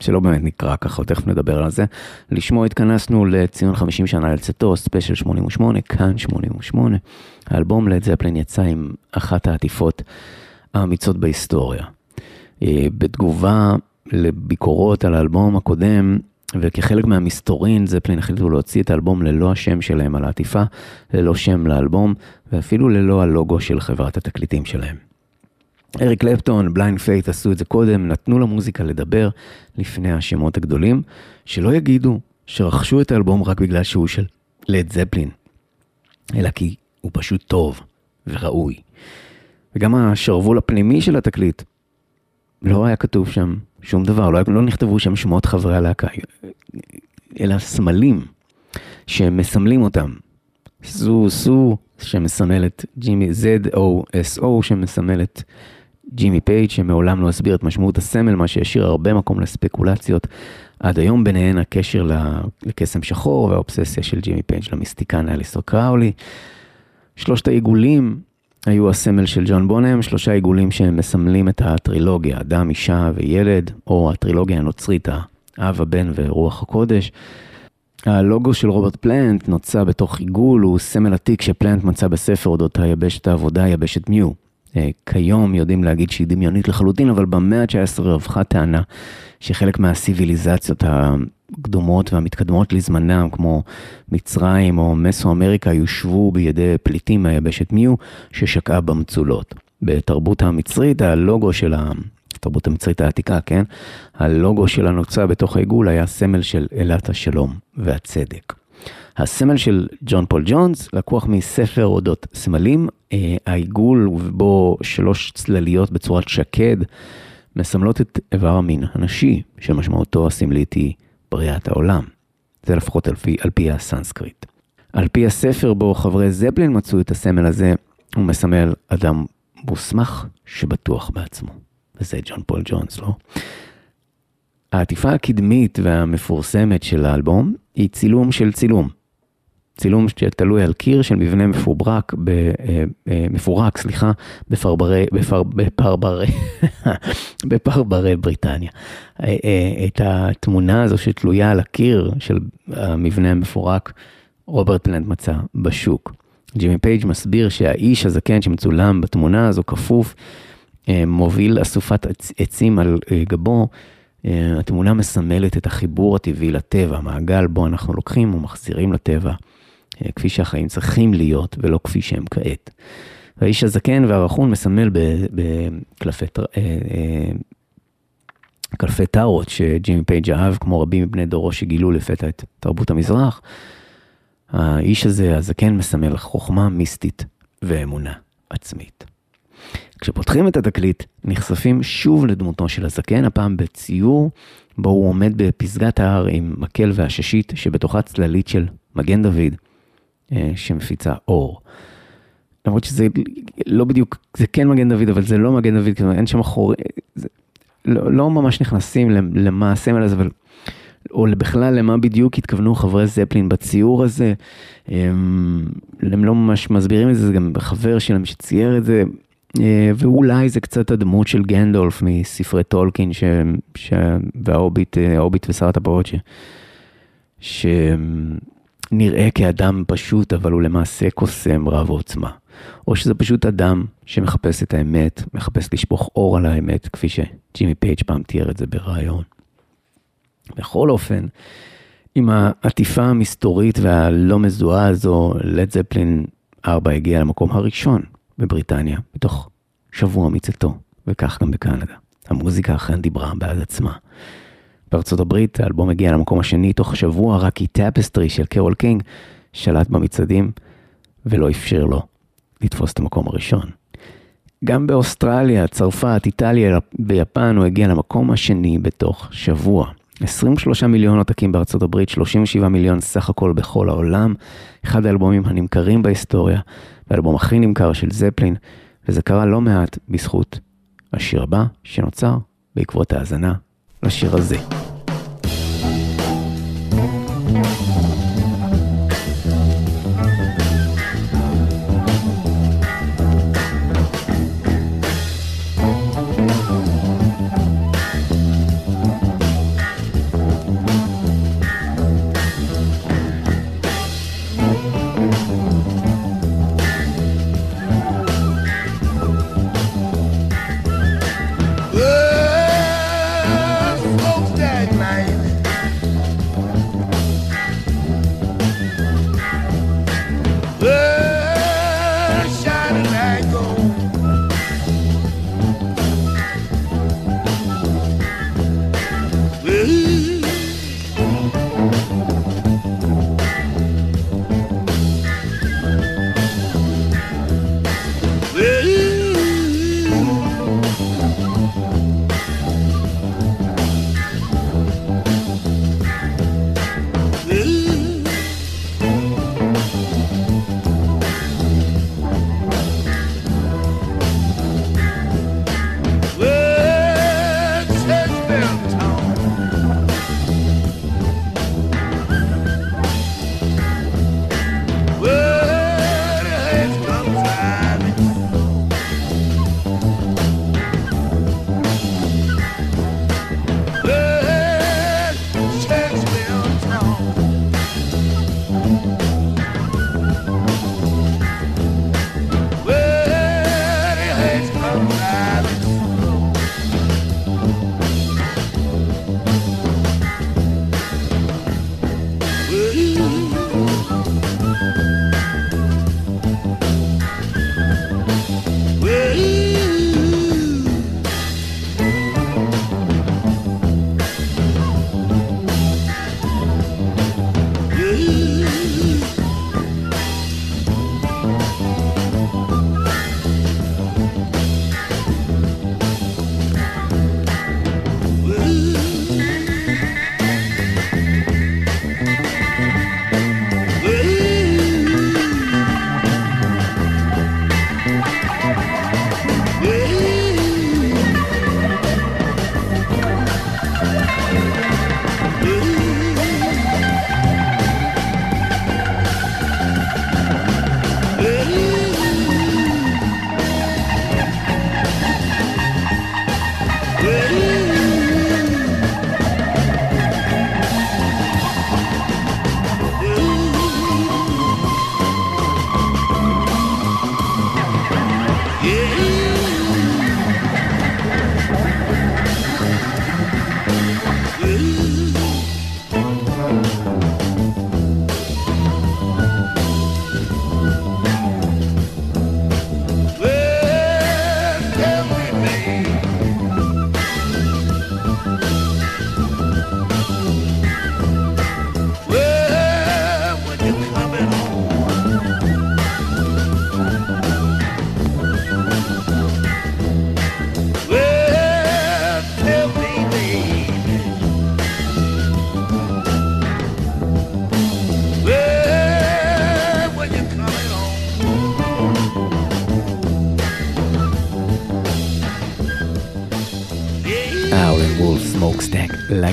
שלא באמת נקרא ככה, תכף נדבר על זה. לשמו התכנסנו לציון 50 שנה לצאתו, ספיישל 88, כאן 88. האלבום לד זפלין יצא עם אחת העטיפות האמיצות בהיסטוריה. אה, בתגובה לביקורות על האלבום הקודם, וכחלק מהמסתורין, זפלין החליטו להוציא את האלבום ללא השם שלהם על העטיפה, ללא שם לאלבום, ואפילו ללא הלוגו של חברת התקליטים שלהם. אריק קלפטון, בליינד פיית' עשו את זה קודם, נתנו למוזיקה לדבר לפני השמות הגדולים, שלא יגידו שרכשו את האלבום רק בגלל שהוא של לד זפלין, אלא כי הוא פשוט טוב וראוי. וגם השרוול הפנימי של התקליט, לא היה כתוב שם שום דבר, לא, לא נכתבו שם שמות חברי הלהקה, אלא סמלים שמסמלים אותם. זוסו שמסמל את ג'ימי, Z-O-S-O שמסמל את ג'ימי פייג' שמעולם לא הסביר את משמעות הסמל, מה שישאיר הרבה מקום לספקולציות. עד היום ביניהן הקשר לקסם שחור והאובססיה של ג'ימי פייג' למיסטיקן אליסטר קראולי. שלושת העיגולים היו הסמל של ג'ון בונם, שלושה עיגולים שמסמלים את הטרילוגיה, אדם, אישה וילד, או הטרילוגיה הנוצרית, האב, הבן ורוח הקודש. הלוגו של רוברט פלנט נוצר בתוך עיגול, הוא סמל עתיק שפלנט מצא בספר אודות היבשת העבודה, יבשת מיו. אה, כיום יודעים להגיד שהיא דמיונית לחלוטין, אבל במאה ה-19 רווחה טענה שחלק מהסיביליזציות הקדומות והמתקדמות לזמנם, כמו מצרים או מסו-אמריקה, יושבו בידי פליטים מהיבשת מיו, ששקעה במצולות. בתרבות המצרית, הלוגו של ה... התרבות המצרית העתיקה, כן? הלוגו של הנוצה בתוך העיגול היה סמל של אלת השלום והצדק. הסמל של ג'ון פול ג'ונס לקוח מספר אודות סמלים, אה, העיגול ובו שלוש צלליות בצורת שקד מסמלות את איבר המין הנשי, שמשמעותו הסמלית היא בריאת העולם. זה לפחות על פי, על פי הסנסקריט. על פי הספר בו חברי זפלין מצאו את הסמל הזה, הוא מסמל אדם מוסמך שבטוח בעצמו. וזה ג'ון פול ג'ונס, לא? העטיפה הקדמית והמפורסמת של האלבום היא צילום של צילום. צילום שתלוי על קיר של מבנה מפוברק, ב, אה, אה, מפורק, סליחה, בפרברי, בפר, בפרברי, בפרברי בריטניה. אה, את התמונה הזו שתלויה על הקיר של המבנה המפורק, רוברט פלנט מצא בשוק. ג'ימי פייג' מסביר שהאיש הזקן שמצולם בתמונה הזו כפוף, מוביל אסופת עצ- עצים על גבו. התמונה מסמלת את החיבור הטבעי לטבע, המעגל בו אנחנו לוקחים ומחזירים לטבע, כפי שהחיים צריכים להיות ולא כפי שהם כעת. האיש הזקן והרכון מסמל בקלפי טר- אה, אה, קלפי טארוט שג'ימי פייג' אהב, כמו רבים מבני דורו שגילו לפתע את תרבות המזרח. האיש הזה, הזקן, מסמל חוכמה מיסטית ואמונה עצמית. כשפותחים את התקליט, נחשפים שוב לדמותו של הזקן, הפעם בציור בו הוא עומד בפסגת ההר עם מקל ועששית שבתוכה צללית של מגן דוד אה, שמפיצה אור. למרות שזה לא בדיוק, זה כן מגן דוד, אבל זה לא מגן דוד, כלומר אין שם חור... זה לא, לא ממש נכנסים למה הסמל הזה, אבל... או בכלל למה בדיוק התכוונו חברי זפלין בציור הזה. הם, הם לא ממש מסבירים את זה, זה גם חבר שלהם שצייר את זה. אה, ואולי זה קצת הדמות של גנדלף מספרי טולקין ש... ש... וההוביט, אה, ההוביט ושר הטבעות ש... שנראה כאדם פשוט אבל הוא למעשה קוסם רב עוצמה. או שזה פשוט אדם שמחפש את האמת, מחפש לשפוך אור על האמת, כפי שג'ימי פייג' פעם תיאר את זה בריאיון. בכל אופן, עם העטיפה המסתורית והלא מזוהה הזו, לד זפלין 4 הגיע למקום הראשון בבריטניה, בתוך שבוע מצאתו, וכך גם בקנדה. המוזיקה אכן דיברה בעד עצמה. בארצות הברית האלבום הגיע למקום השני תוך שבוע, רק כי Tapestry של קרול קינג שלט במצעדים ולא אפשר לו לתפוס את המקום הראשון. גם באוסטרליה, צרפת, איטליה ויפן הוא הגיע למקום השני בתוך שבוע. 23 מיליון עותקים בארצות הברית, 37 מיליון סך הכל בכל העולם. אחד האלבומים הנמכרים בהיסטוריה, והאלבום הכי נמכר של זפלין, וזה קרה לא מעט בזכות השיר הבא שנוצר בעקבות ההאזנה לשיר הזה.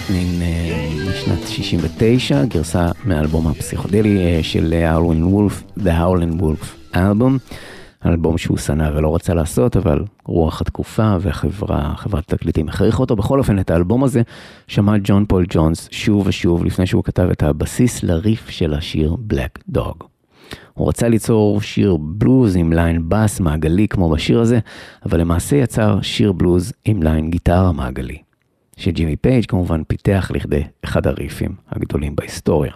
Smokestack Lightning משנת 69, גרסה מאלבום הפסיכודלי אה, של האולין וולף, The Howlin' Wolf Album, אלבום שהוא שנא ולא רצה לעשות, אבל רוח התקופה והחברה, חברת התקליטים הכריחה אותו. בכל אופן, את האלבום הזה שמע ג'ון פול ג'ונס שוב ושוב לפני שהוא כתב את הבסיס לריף של השיר Black Dog. הוא רצה ליצור שיר בלוז עם line בס מעגלי כמו בשיר הזה, אבל למעשה יצר שיר בלוז עם line גיטרה מעגלי. שג'ימי פייג' כמובן פיתח לכדי אחד הריפים הגדולים בהיסטוריה.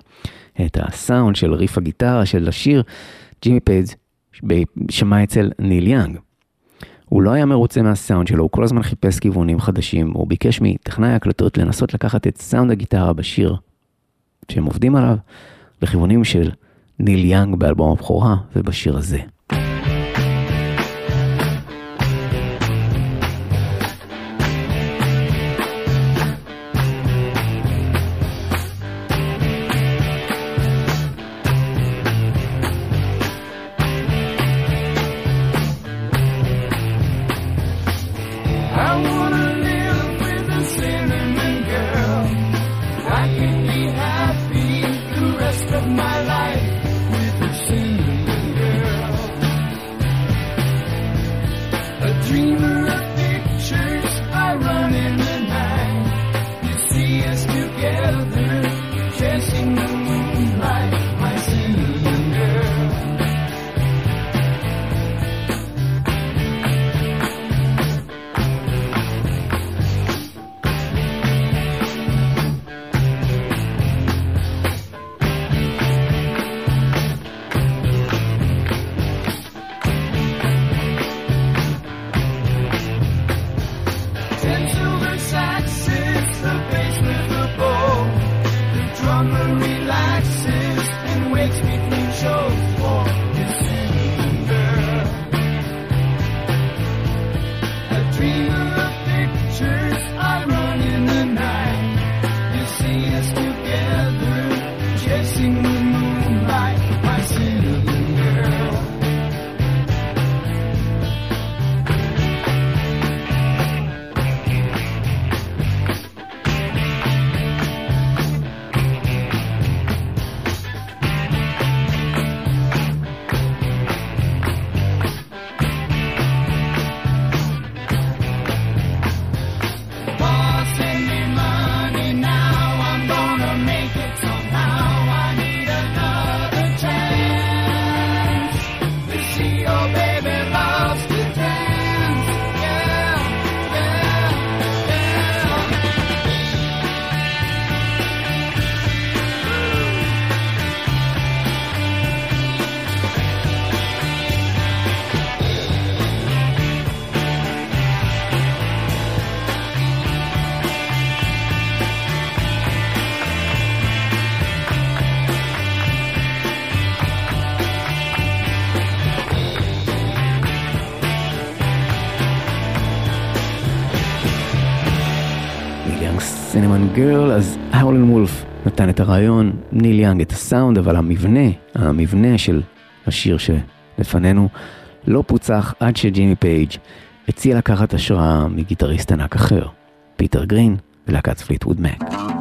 את הסאונד של ריף הגיטרה של השיר, ג'ימי פייג' שמע אצל ניל יאנג. הוא לא היה מרוצה מהסאונד שלו, הוא כל הזמן חיפש כיוונים חדשים, הוא ביקש מטכנאי ההקלטות לנסות לקחת את סאונד הגיטרה בשיר שהם עובדים עליו, לכיוונים של ניל יאנג באלבום הבכורה ובשיר הזה. Girl, אז האולין וולף נתן את הרעיון, ניל יאנג את הסאונד, אבל המבנה, המבנה של השיר שלפנינו לא פוצח עד שג'ימי פייג' הציע לקחת השראה מגיטריסט ענק אחר, פיטר גרין ולהקת פליטווד מק.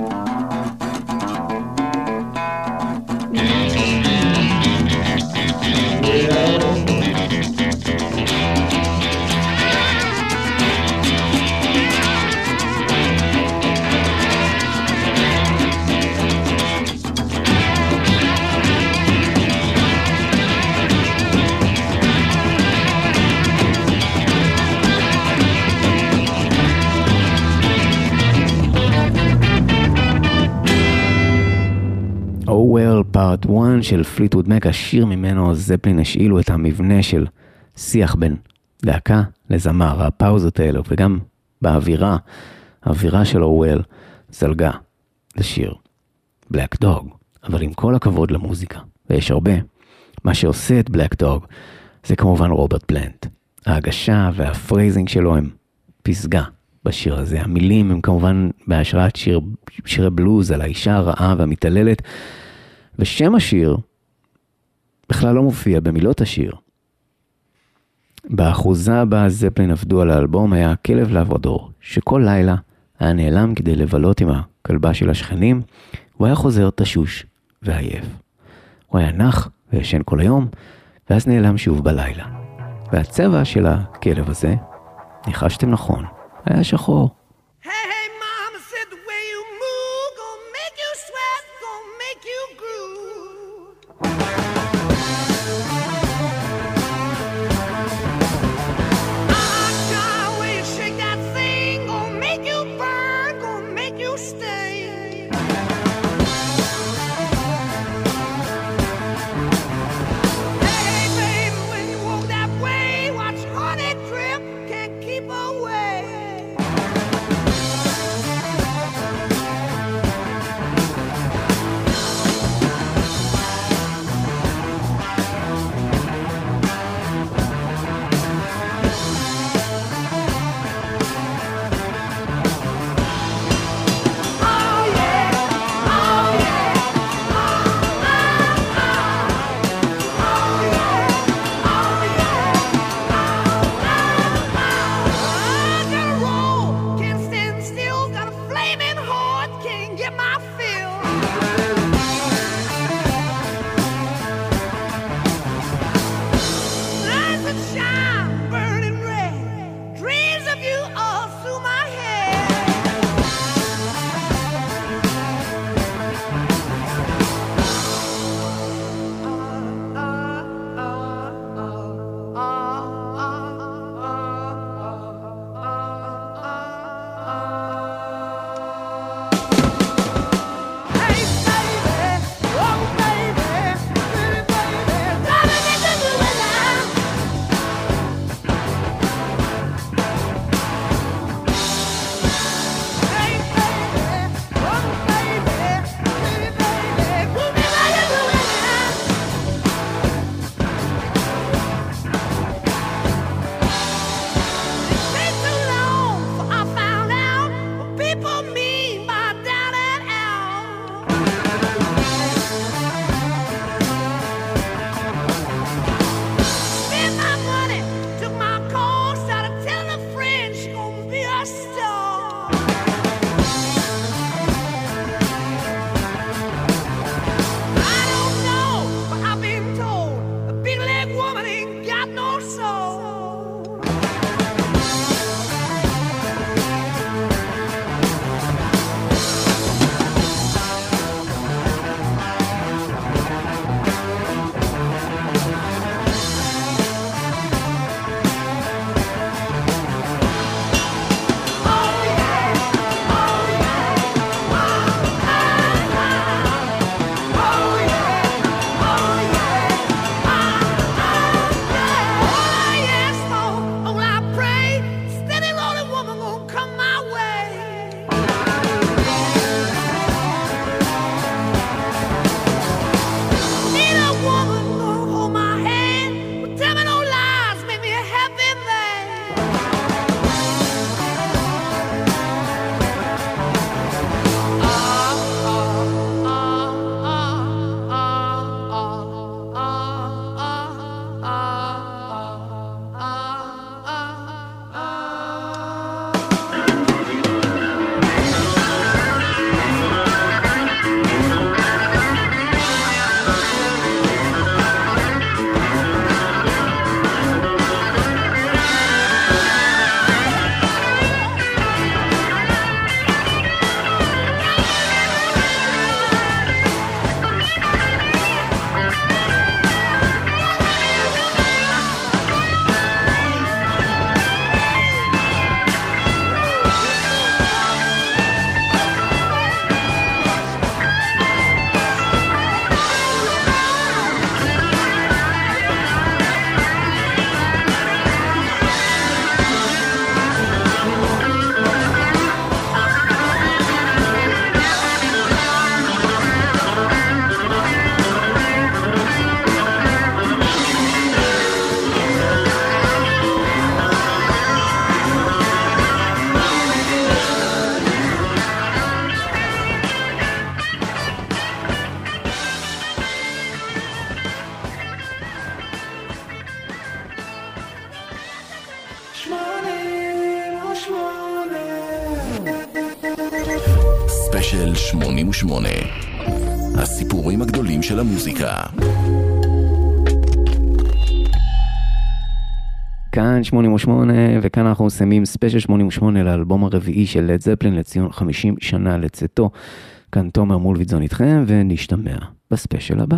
Well, Part 1 של פליטווד מק, השיר ממנו זפלין השאילו את המבנה של שיח בין להקה לזמר, הפאוזות האלו, וגם באווירה, האווירה של אורוול זלגה לשיר Black Dog, אבל עם כל הכבוד למוזיקה, ויש הרבה, מה שעושה את Black Dog זה כמובן רוברט פלנט. ההגשה וה phrasing שלו הם פסגה בשיר הזה. המילים הם כמובן בהשראת שיר, שירי בלוז על האישה הרעה והמתעללת, ושם השיר בכלל לא מופיע במילות השיר. באחוזה בה זפלין עבדו על האלבום היה כלב לעבודור, שכל לילה היה נעלם כדי לבלות עם הכלבה של השכנים, הוא היה חוזר תשוש ועייף. הוא היה נח וישן כל היום, ואז נעלם שוב בלילה. והצבע של הכלב הזה, ניחשתם נכון, היה שחור. 88, וכאן אנחנו מסיימים ספיישל 88 לאלבום הרביעי של לד זפלין לציון 50 שנה לצאתו. כאן תומר מולביטזון איתכם, ונשתמע בספיישל הבא.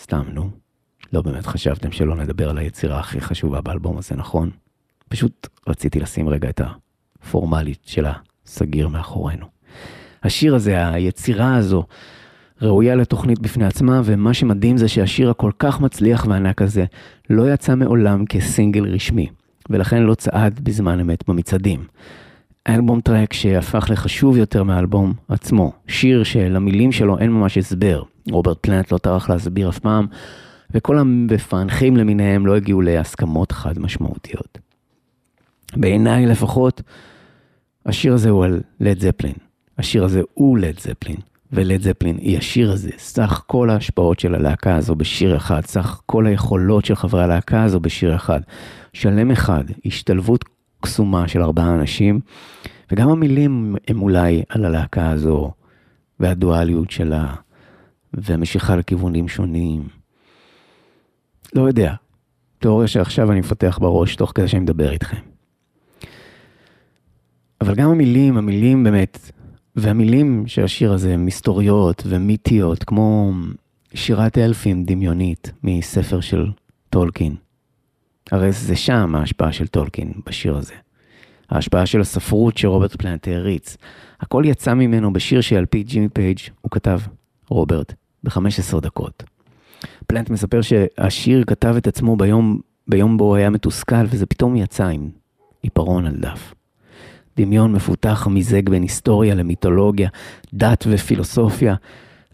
סתם, נו. לא באמת חשבתם שלא נדבר על היצירה הכי חשובה באלבום הזה, נכון? פשוט רציתי לשים רגע את הפורמליות של הסגיר מאחורינו. השיר הזה, היצירה הזו, ראויה לתוכנית בפני עצמה, ומה שמדהים זה שהשיר הכל כך מצליח וענק הזה לא יצא מעולם כסינגל רשמי, ולכן לא צעד בזמן אמת במצעדים. אלבום טרק שהפך לחשוב יותר מהאלבום עצמו, שיר שלמילים שלו אין ממש הסבר, רוברט פלנט לא טרח להסביר אף פעם, וכל המפענחים למיניהם לא הגיעו להסכמות חד משמעותיות. בעיניי לפחות, השיר הזה הוא על לד זפלין. השיר הזה הוא לד זפלין, ולד זפלין היא השיר הזה. סך כל ההשפעות של הלהקה הזו בשיר אחד, סך כל היכולות של חברי הלהקה הזו בשיר אחד. שלם אחד, השתלבות קסומה של ארבעה אנשים, וגם המילים הם אולי על הלהקה הזו, והדואליות שלה, והמשיכה לכיוונים שונים. לא יודע. תיאוריה שעכשיו אני מפתח בראש תוך כדי שאני מדבר איתכם. אבל גם המילים, המילים באמת, והמילים של השיר הזה הם מסתוריות ומיתיות, כמו שירת אלפים דמיונית מספר של טולקין. הרי זה שם ההשפעה של טולקין בשיר הזה. ההשפעה של הספרות שרוברט פלנט העריץ. הכל יצא ממנו בשיר שעל פי ג'ימי פייג' הוא כתב, רוברט, ב-15 דקות. פלנט מספר שהשיר כתב את עצמו ביום, ביום בו הוא היה מתוסכל, וזה פתאום יצא עם עיפרון על דף. דמיון מפותח מיזג בין היסטוריה למיתולוגיה, דת ופילוסופיה.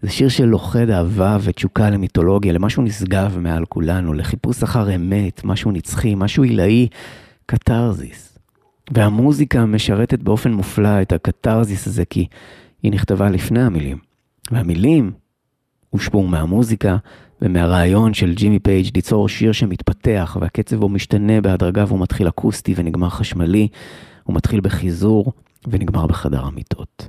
זה שיר שלוכד אהבה ותשוקה למיתולוגיה, למשהו נשגב מעל כולנו, לחיפוש אחר אמת, משהו נצחי, משהו עילאי, קתרזיס. והמוזיקה משרתת באופן מופלא את הקתרזיס הזה, כי היא נכתבה לפני המילים. והמילים הושפעו מהמוזיקה ומהרעיון של ג'ימי פייג' ליצור שיר שמתפתח והקצב בו משתנה בהדרגה והוא מתחיל אקוסטי ונגמר חשמלי, הוא מתחיל בחיזור ונגמר בחדר המיטות.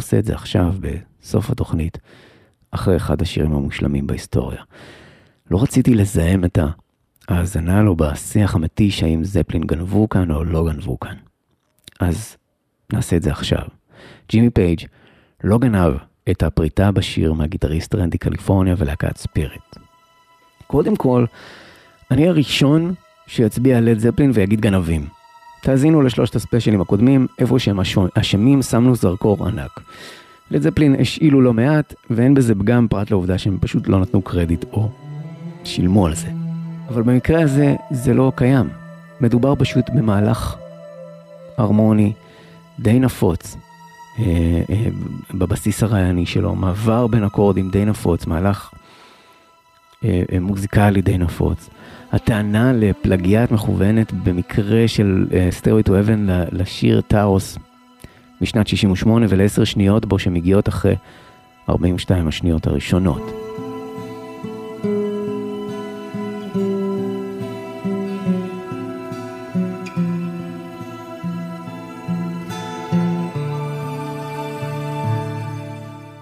עושה את זה עכשיו, בסוף התוכנית, אחרי אחד השירים המושלמים בהיסטוריה. לא רציתי לזהם את ההאזנה לו בשיח המתיש האם זפלין גנבו כאן או לא גנבו כאן. אז נעשה את זה עכשיו. ג'ימי פייג' לא גנב את הפריטה בשיר מהגיטריסט רנדי קליפורניה ולהקת ספיריט. קודם כל, אני הראשון שיצביע על לד זפלין ויגיד גנבים. תאזינו לשלושת הספיישלים הקודמים, איפה שהם אשמים שמנו זרקור ענק. לד זפלין השאילו לא מעט, ואין בזה פגם פרט לעובדה שהם פשוט לא נתנו קרדיט או שילמו על זה. אבל במקרה הזה זה לא קיים. מדובר פשוט במהלך הרמוני די נפוץ אה, אה, בבסיס הרעיוני שלו, מעבר בין אקורדים די נפוץ, מהלך אה, אה, מוזיקלי די נפוץ. הטענה לפלגיאט מכוונת במקרה של סטיירי טו אבן לשיר טאוס משנת 68 ולעשר שניות בו שמגיעות אחרי 42 השניות הראשונות.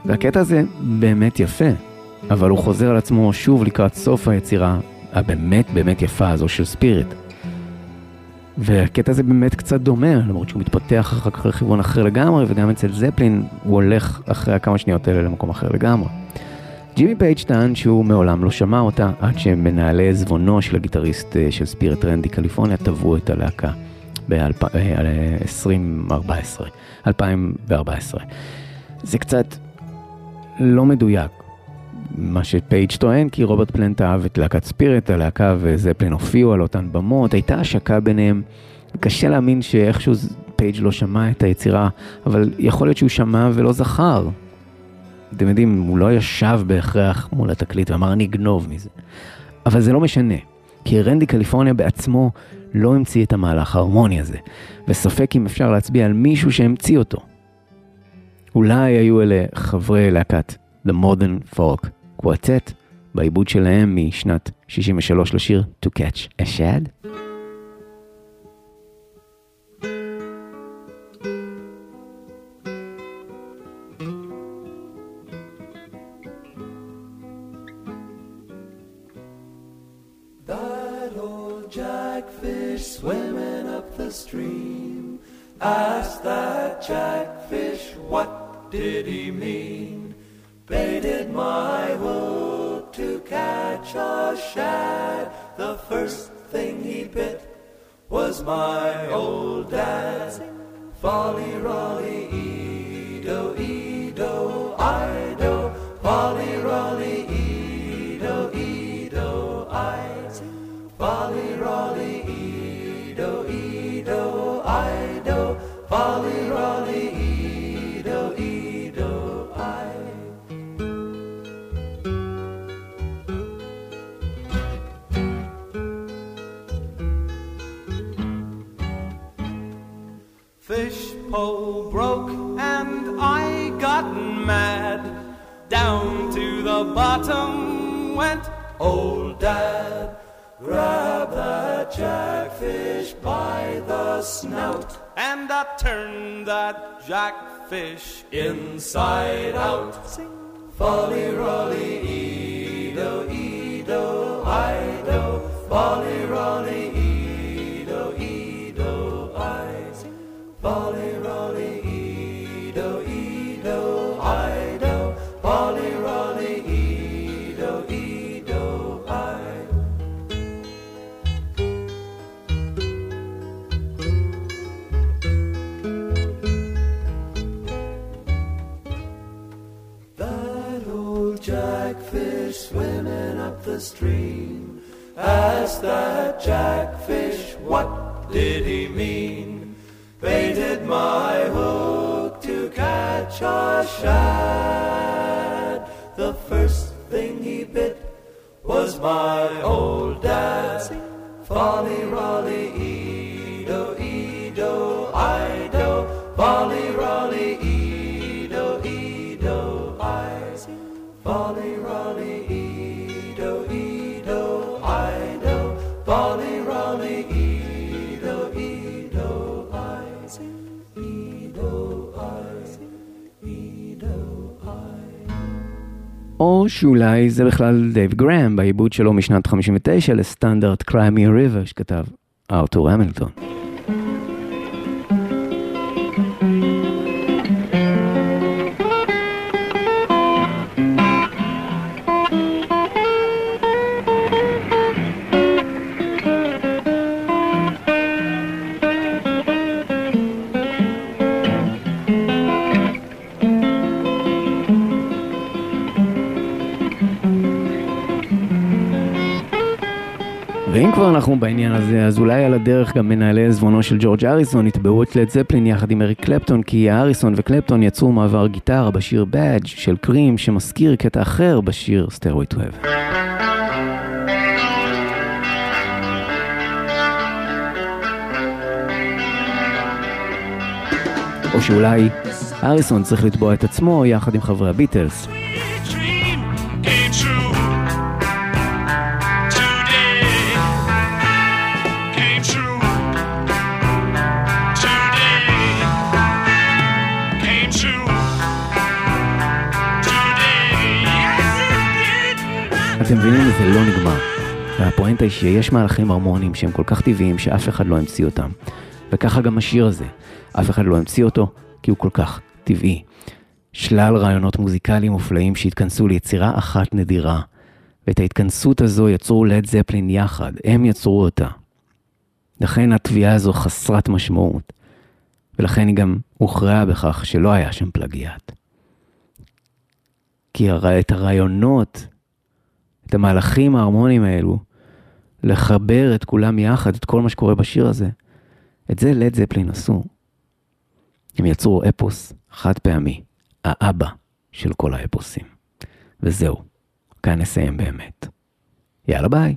והקטע הזה באמת יפה, אבל הוא חוזר על עצמו שוב לקראת סוף היצירה הבאמת באמת יפה הזו של ספיריט. והקטע הזה באמת קצת דומה, למרות שהוא מתפתח אחר כך לכיוון אחר לגמרי, וגם אצל זפלין הוא הולך אחרי הכמה שניות האלה למקום אחר לגמרי. ג'ימי פייג' טען שהוא מעולם לא שמע אותה, עד שמנהלי עזבונו של הגיטריסט אה, של ספיריט רנדי קליפורניה תבעו את הלהקה ב-2014. 2014. זה קצת לא מדויק. מה שפייג' טוען, כי רוברט פלנט אהב את להקת ספיריט, הלהקה וזפלין הופיעו על אותן במות, הייתה השקה ביניהם. קשה להאמין שאיכשהו פייג' לא שמע את היצירה, אבל יכול להיות שהוא שמע ולא זכר. אתם יודעים, הוא לא ישב בהכרח מול התקליט ואמר אני אגנוב מזה. אבל זה לא משנה, כי רנדי קליפורניה בעצמו לא המציא את המהלך ההרמוני הזה, וספק אם אפשר להצביע על מישהו שהמציא אותו. אולי היו אלה חברי להקת The Modern Folk Quartet, בעיבוד שלהם משנת 63 לשיר To Catch a Shad. That old jackfish swimming up the stream asked that jackfish what did he mean. Baited my hook to catch a shad. The first thing he bit was my old dad. Folly, rolly, edo, edo, ido. Folly, rolly, edo, edo, I. Folly, rolly, edo, edo, ido. Folly, pole broke and I got mad. Down to the bottom went old dad. Grab that jackfish by the snout and I turned that jackfish inside out. Sing. Folly, rolly, edo, edo, ido. Folly, rolly, edo, edo, I. Folly, jackfish swimming up the stream asked that jackfish what did he mean. Baited my hook to catch a shad. The first thing he bit was my old dad. Folly, rolly, edo, edo, ido. Folly, rolly, edo, edo, I. Folly, Folly, Raleigh, Edo, Edo, I. Edo, I. Edo, I. או שאולי זה בכלל דייב גראם בעיבוד שלו משנת 59 לסטנדרט קריימי ריבר שכתב ארתור המילטון. אנחנו בעניין הזה, אז אולי על הדרך גם מנהלי עזבונו של ג'ורג' אריסון יתבעו את לד זפלין יחד עם אריק קלפטון, כי אריסון וקלפטון יצרו מעבר גיטרה בשיר Badge של קרים, שמזכיר קטע אחר בשיר to Heaven. או שאולי אריסון צריך לתבוע את עצמו יחד עם חברי הביטלס. אתם מבינים, זה לא נגמר. והפואנטה היא שיש מהלכים הרמוניים שהם כל כך טבעיים שאף אחד לא המציא אותם. וככה גם השיר הזה. אף אחד לא המציא אותו כי הוא כל כך טבעי. שלל רעיונות מוזיקליים מופלאים שהתכנסו ליצירה אחת נדירה. ואת ההתכנסות הזו יצרו לד זפלין יחד, הם יצרו אותה. לכן התביעה הזו חסרת משמעות. ולכן היא גם הוכרעה בכך שלא היה שם פלגיאט. כי הר- את הרעיונות, את המהלכים ההרמוניים האלו, לחבר את כולם יחד, את כל מה שקורה בשיר הזה, את זה לד זפלין עשו. הם יצרו אפוס חד פעמי, האבא של כל האפוסים. וזהו, כאן נסיים באמת. יאללה ביי.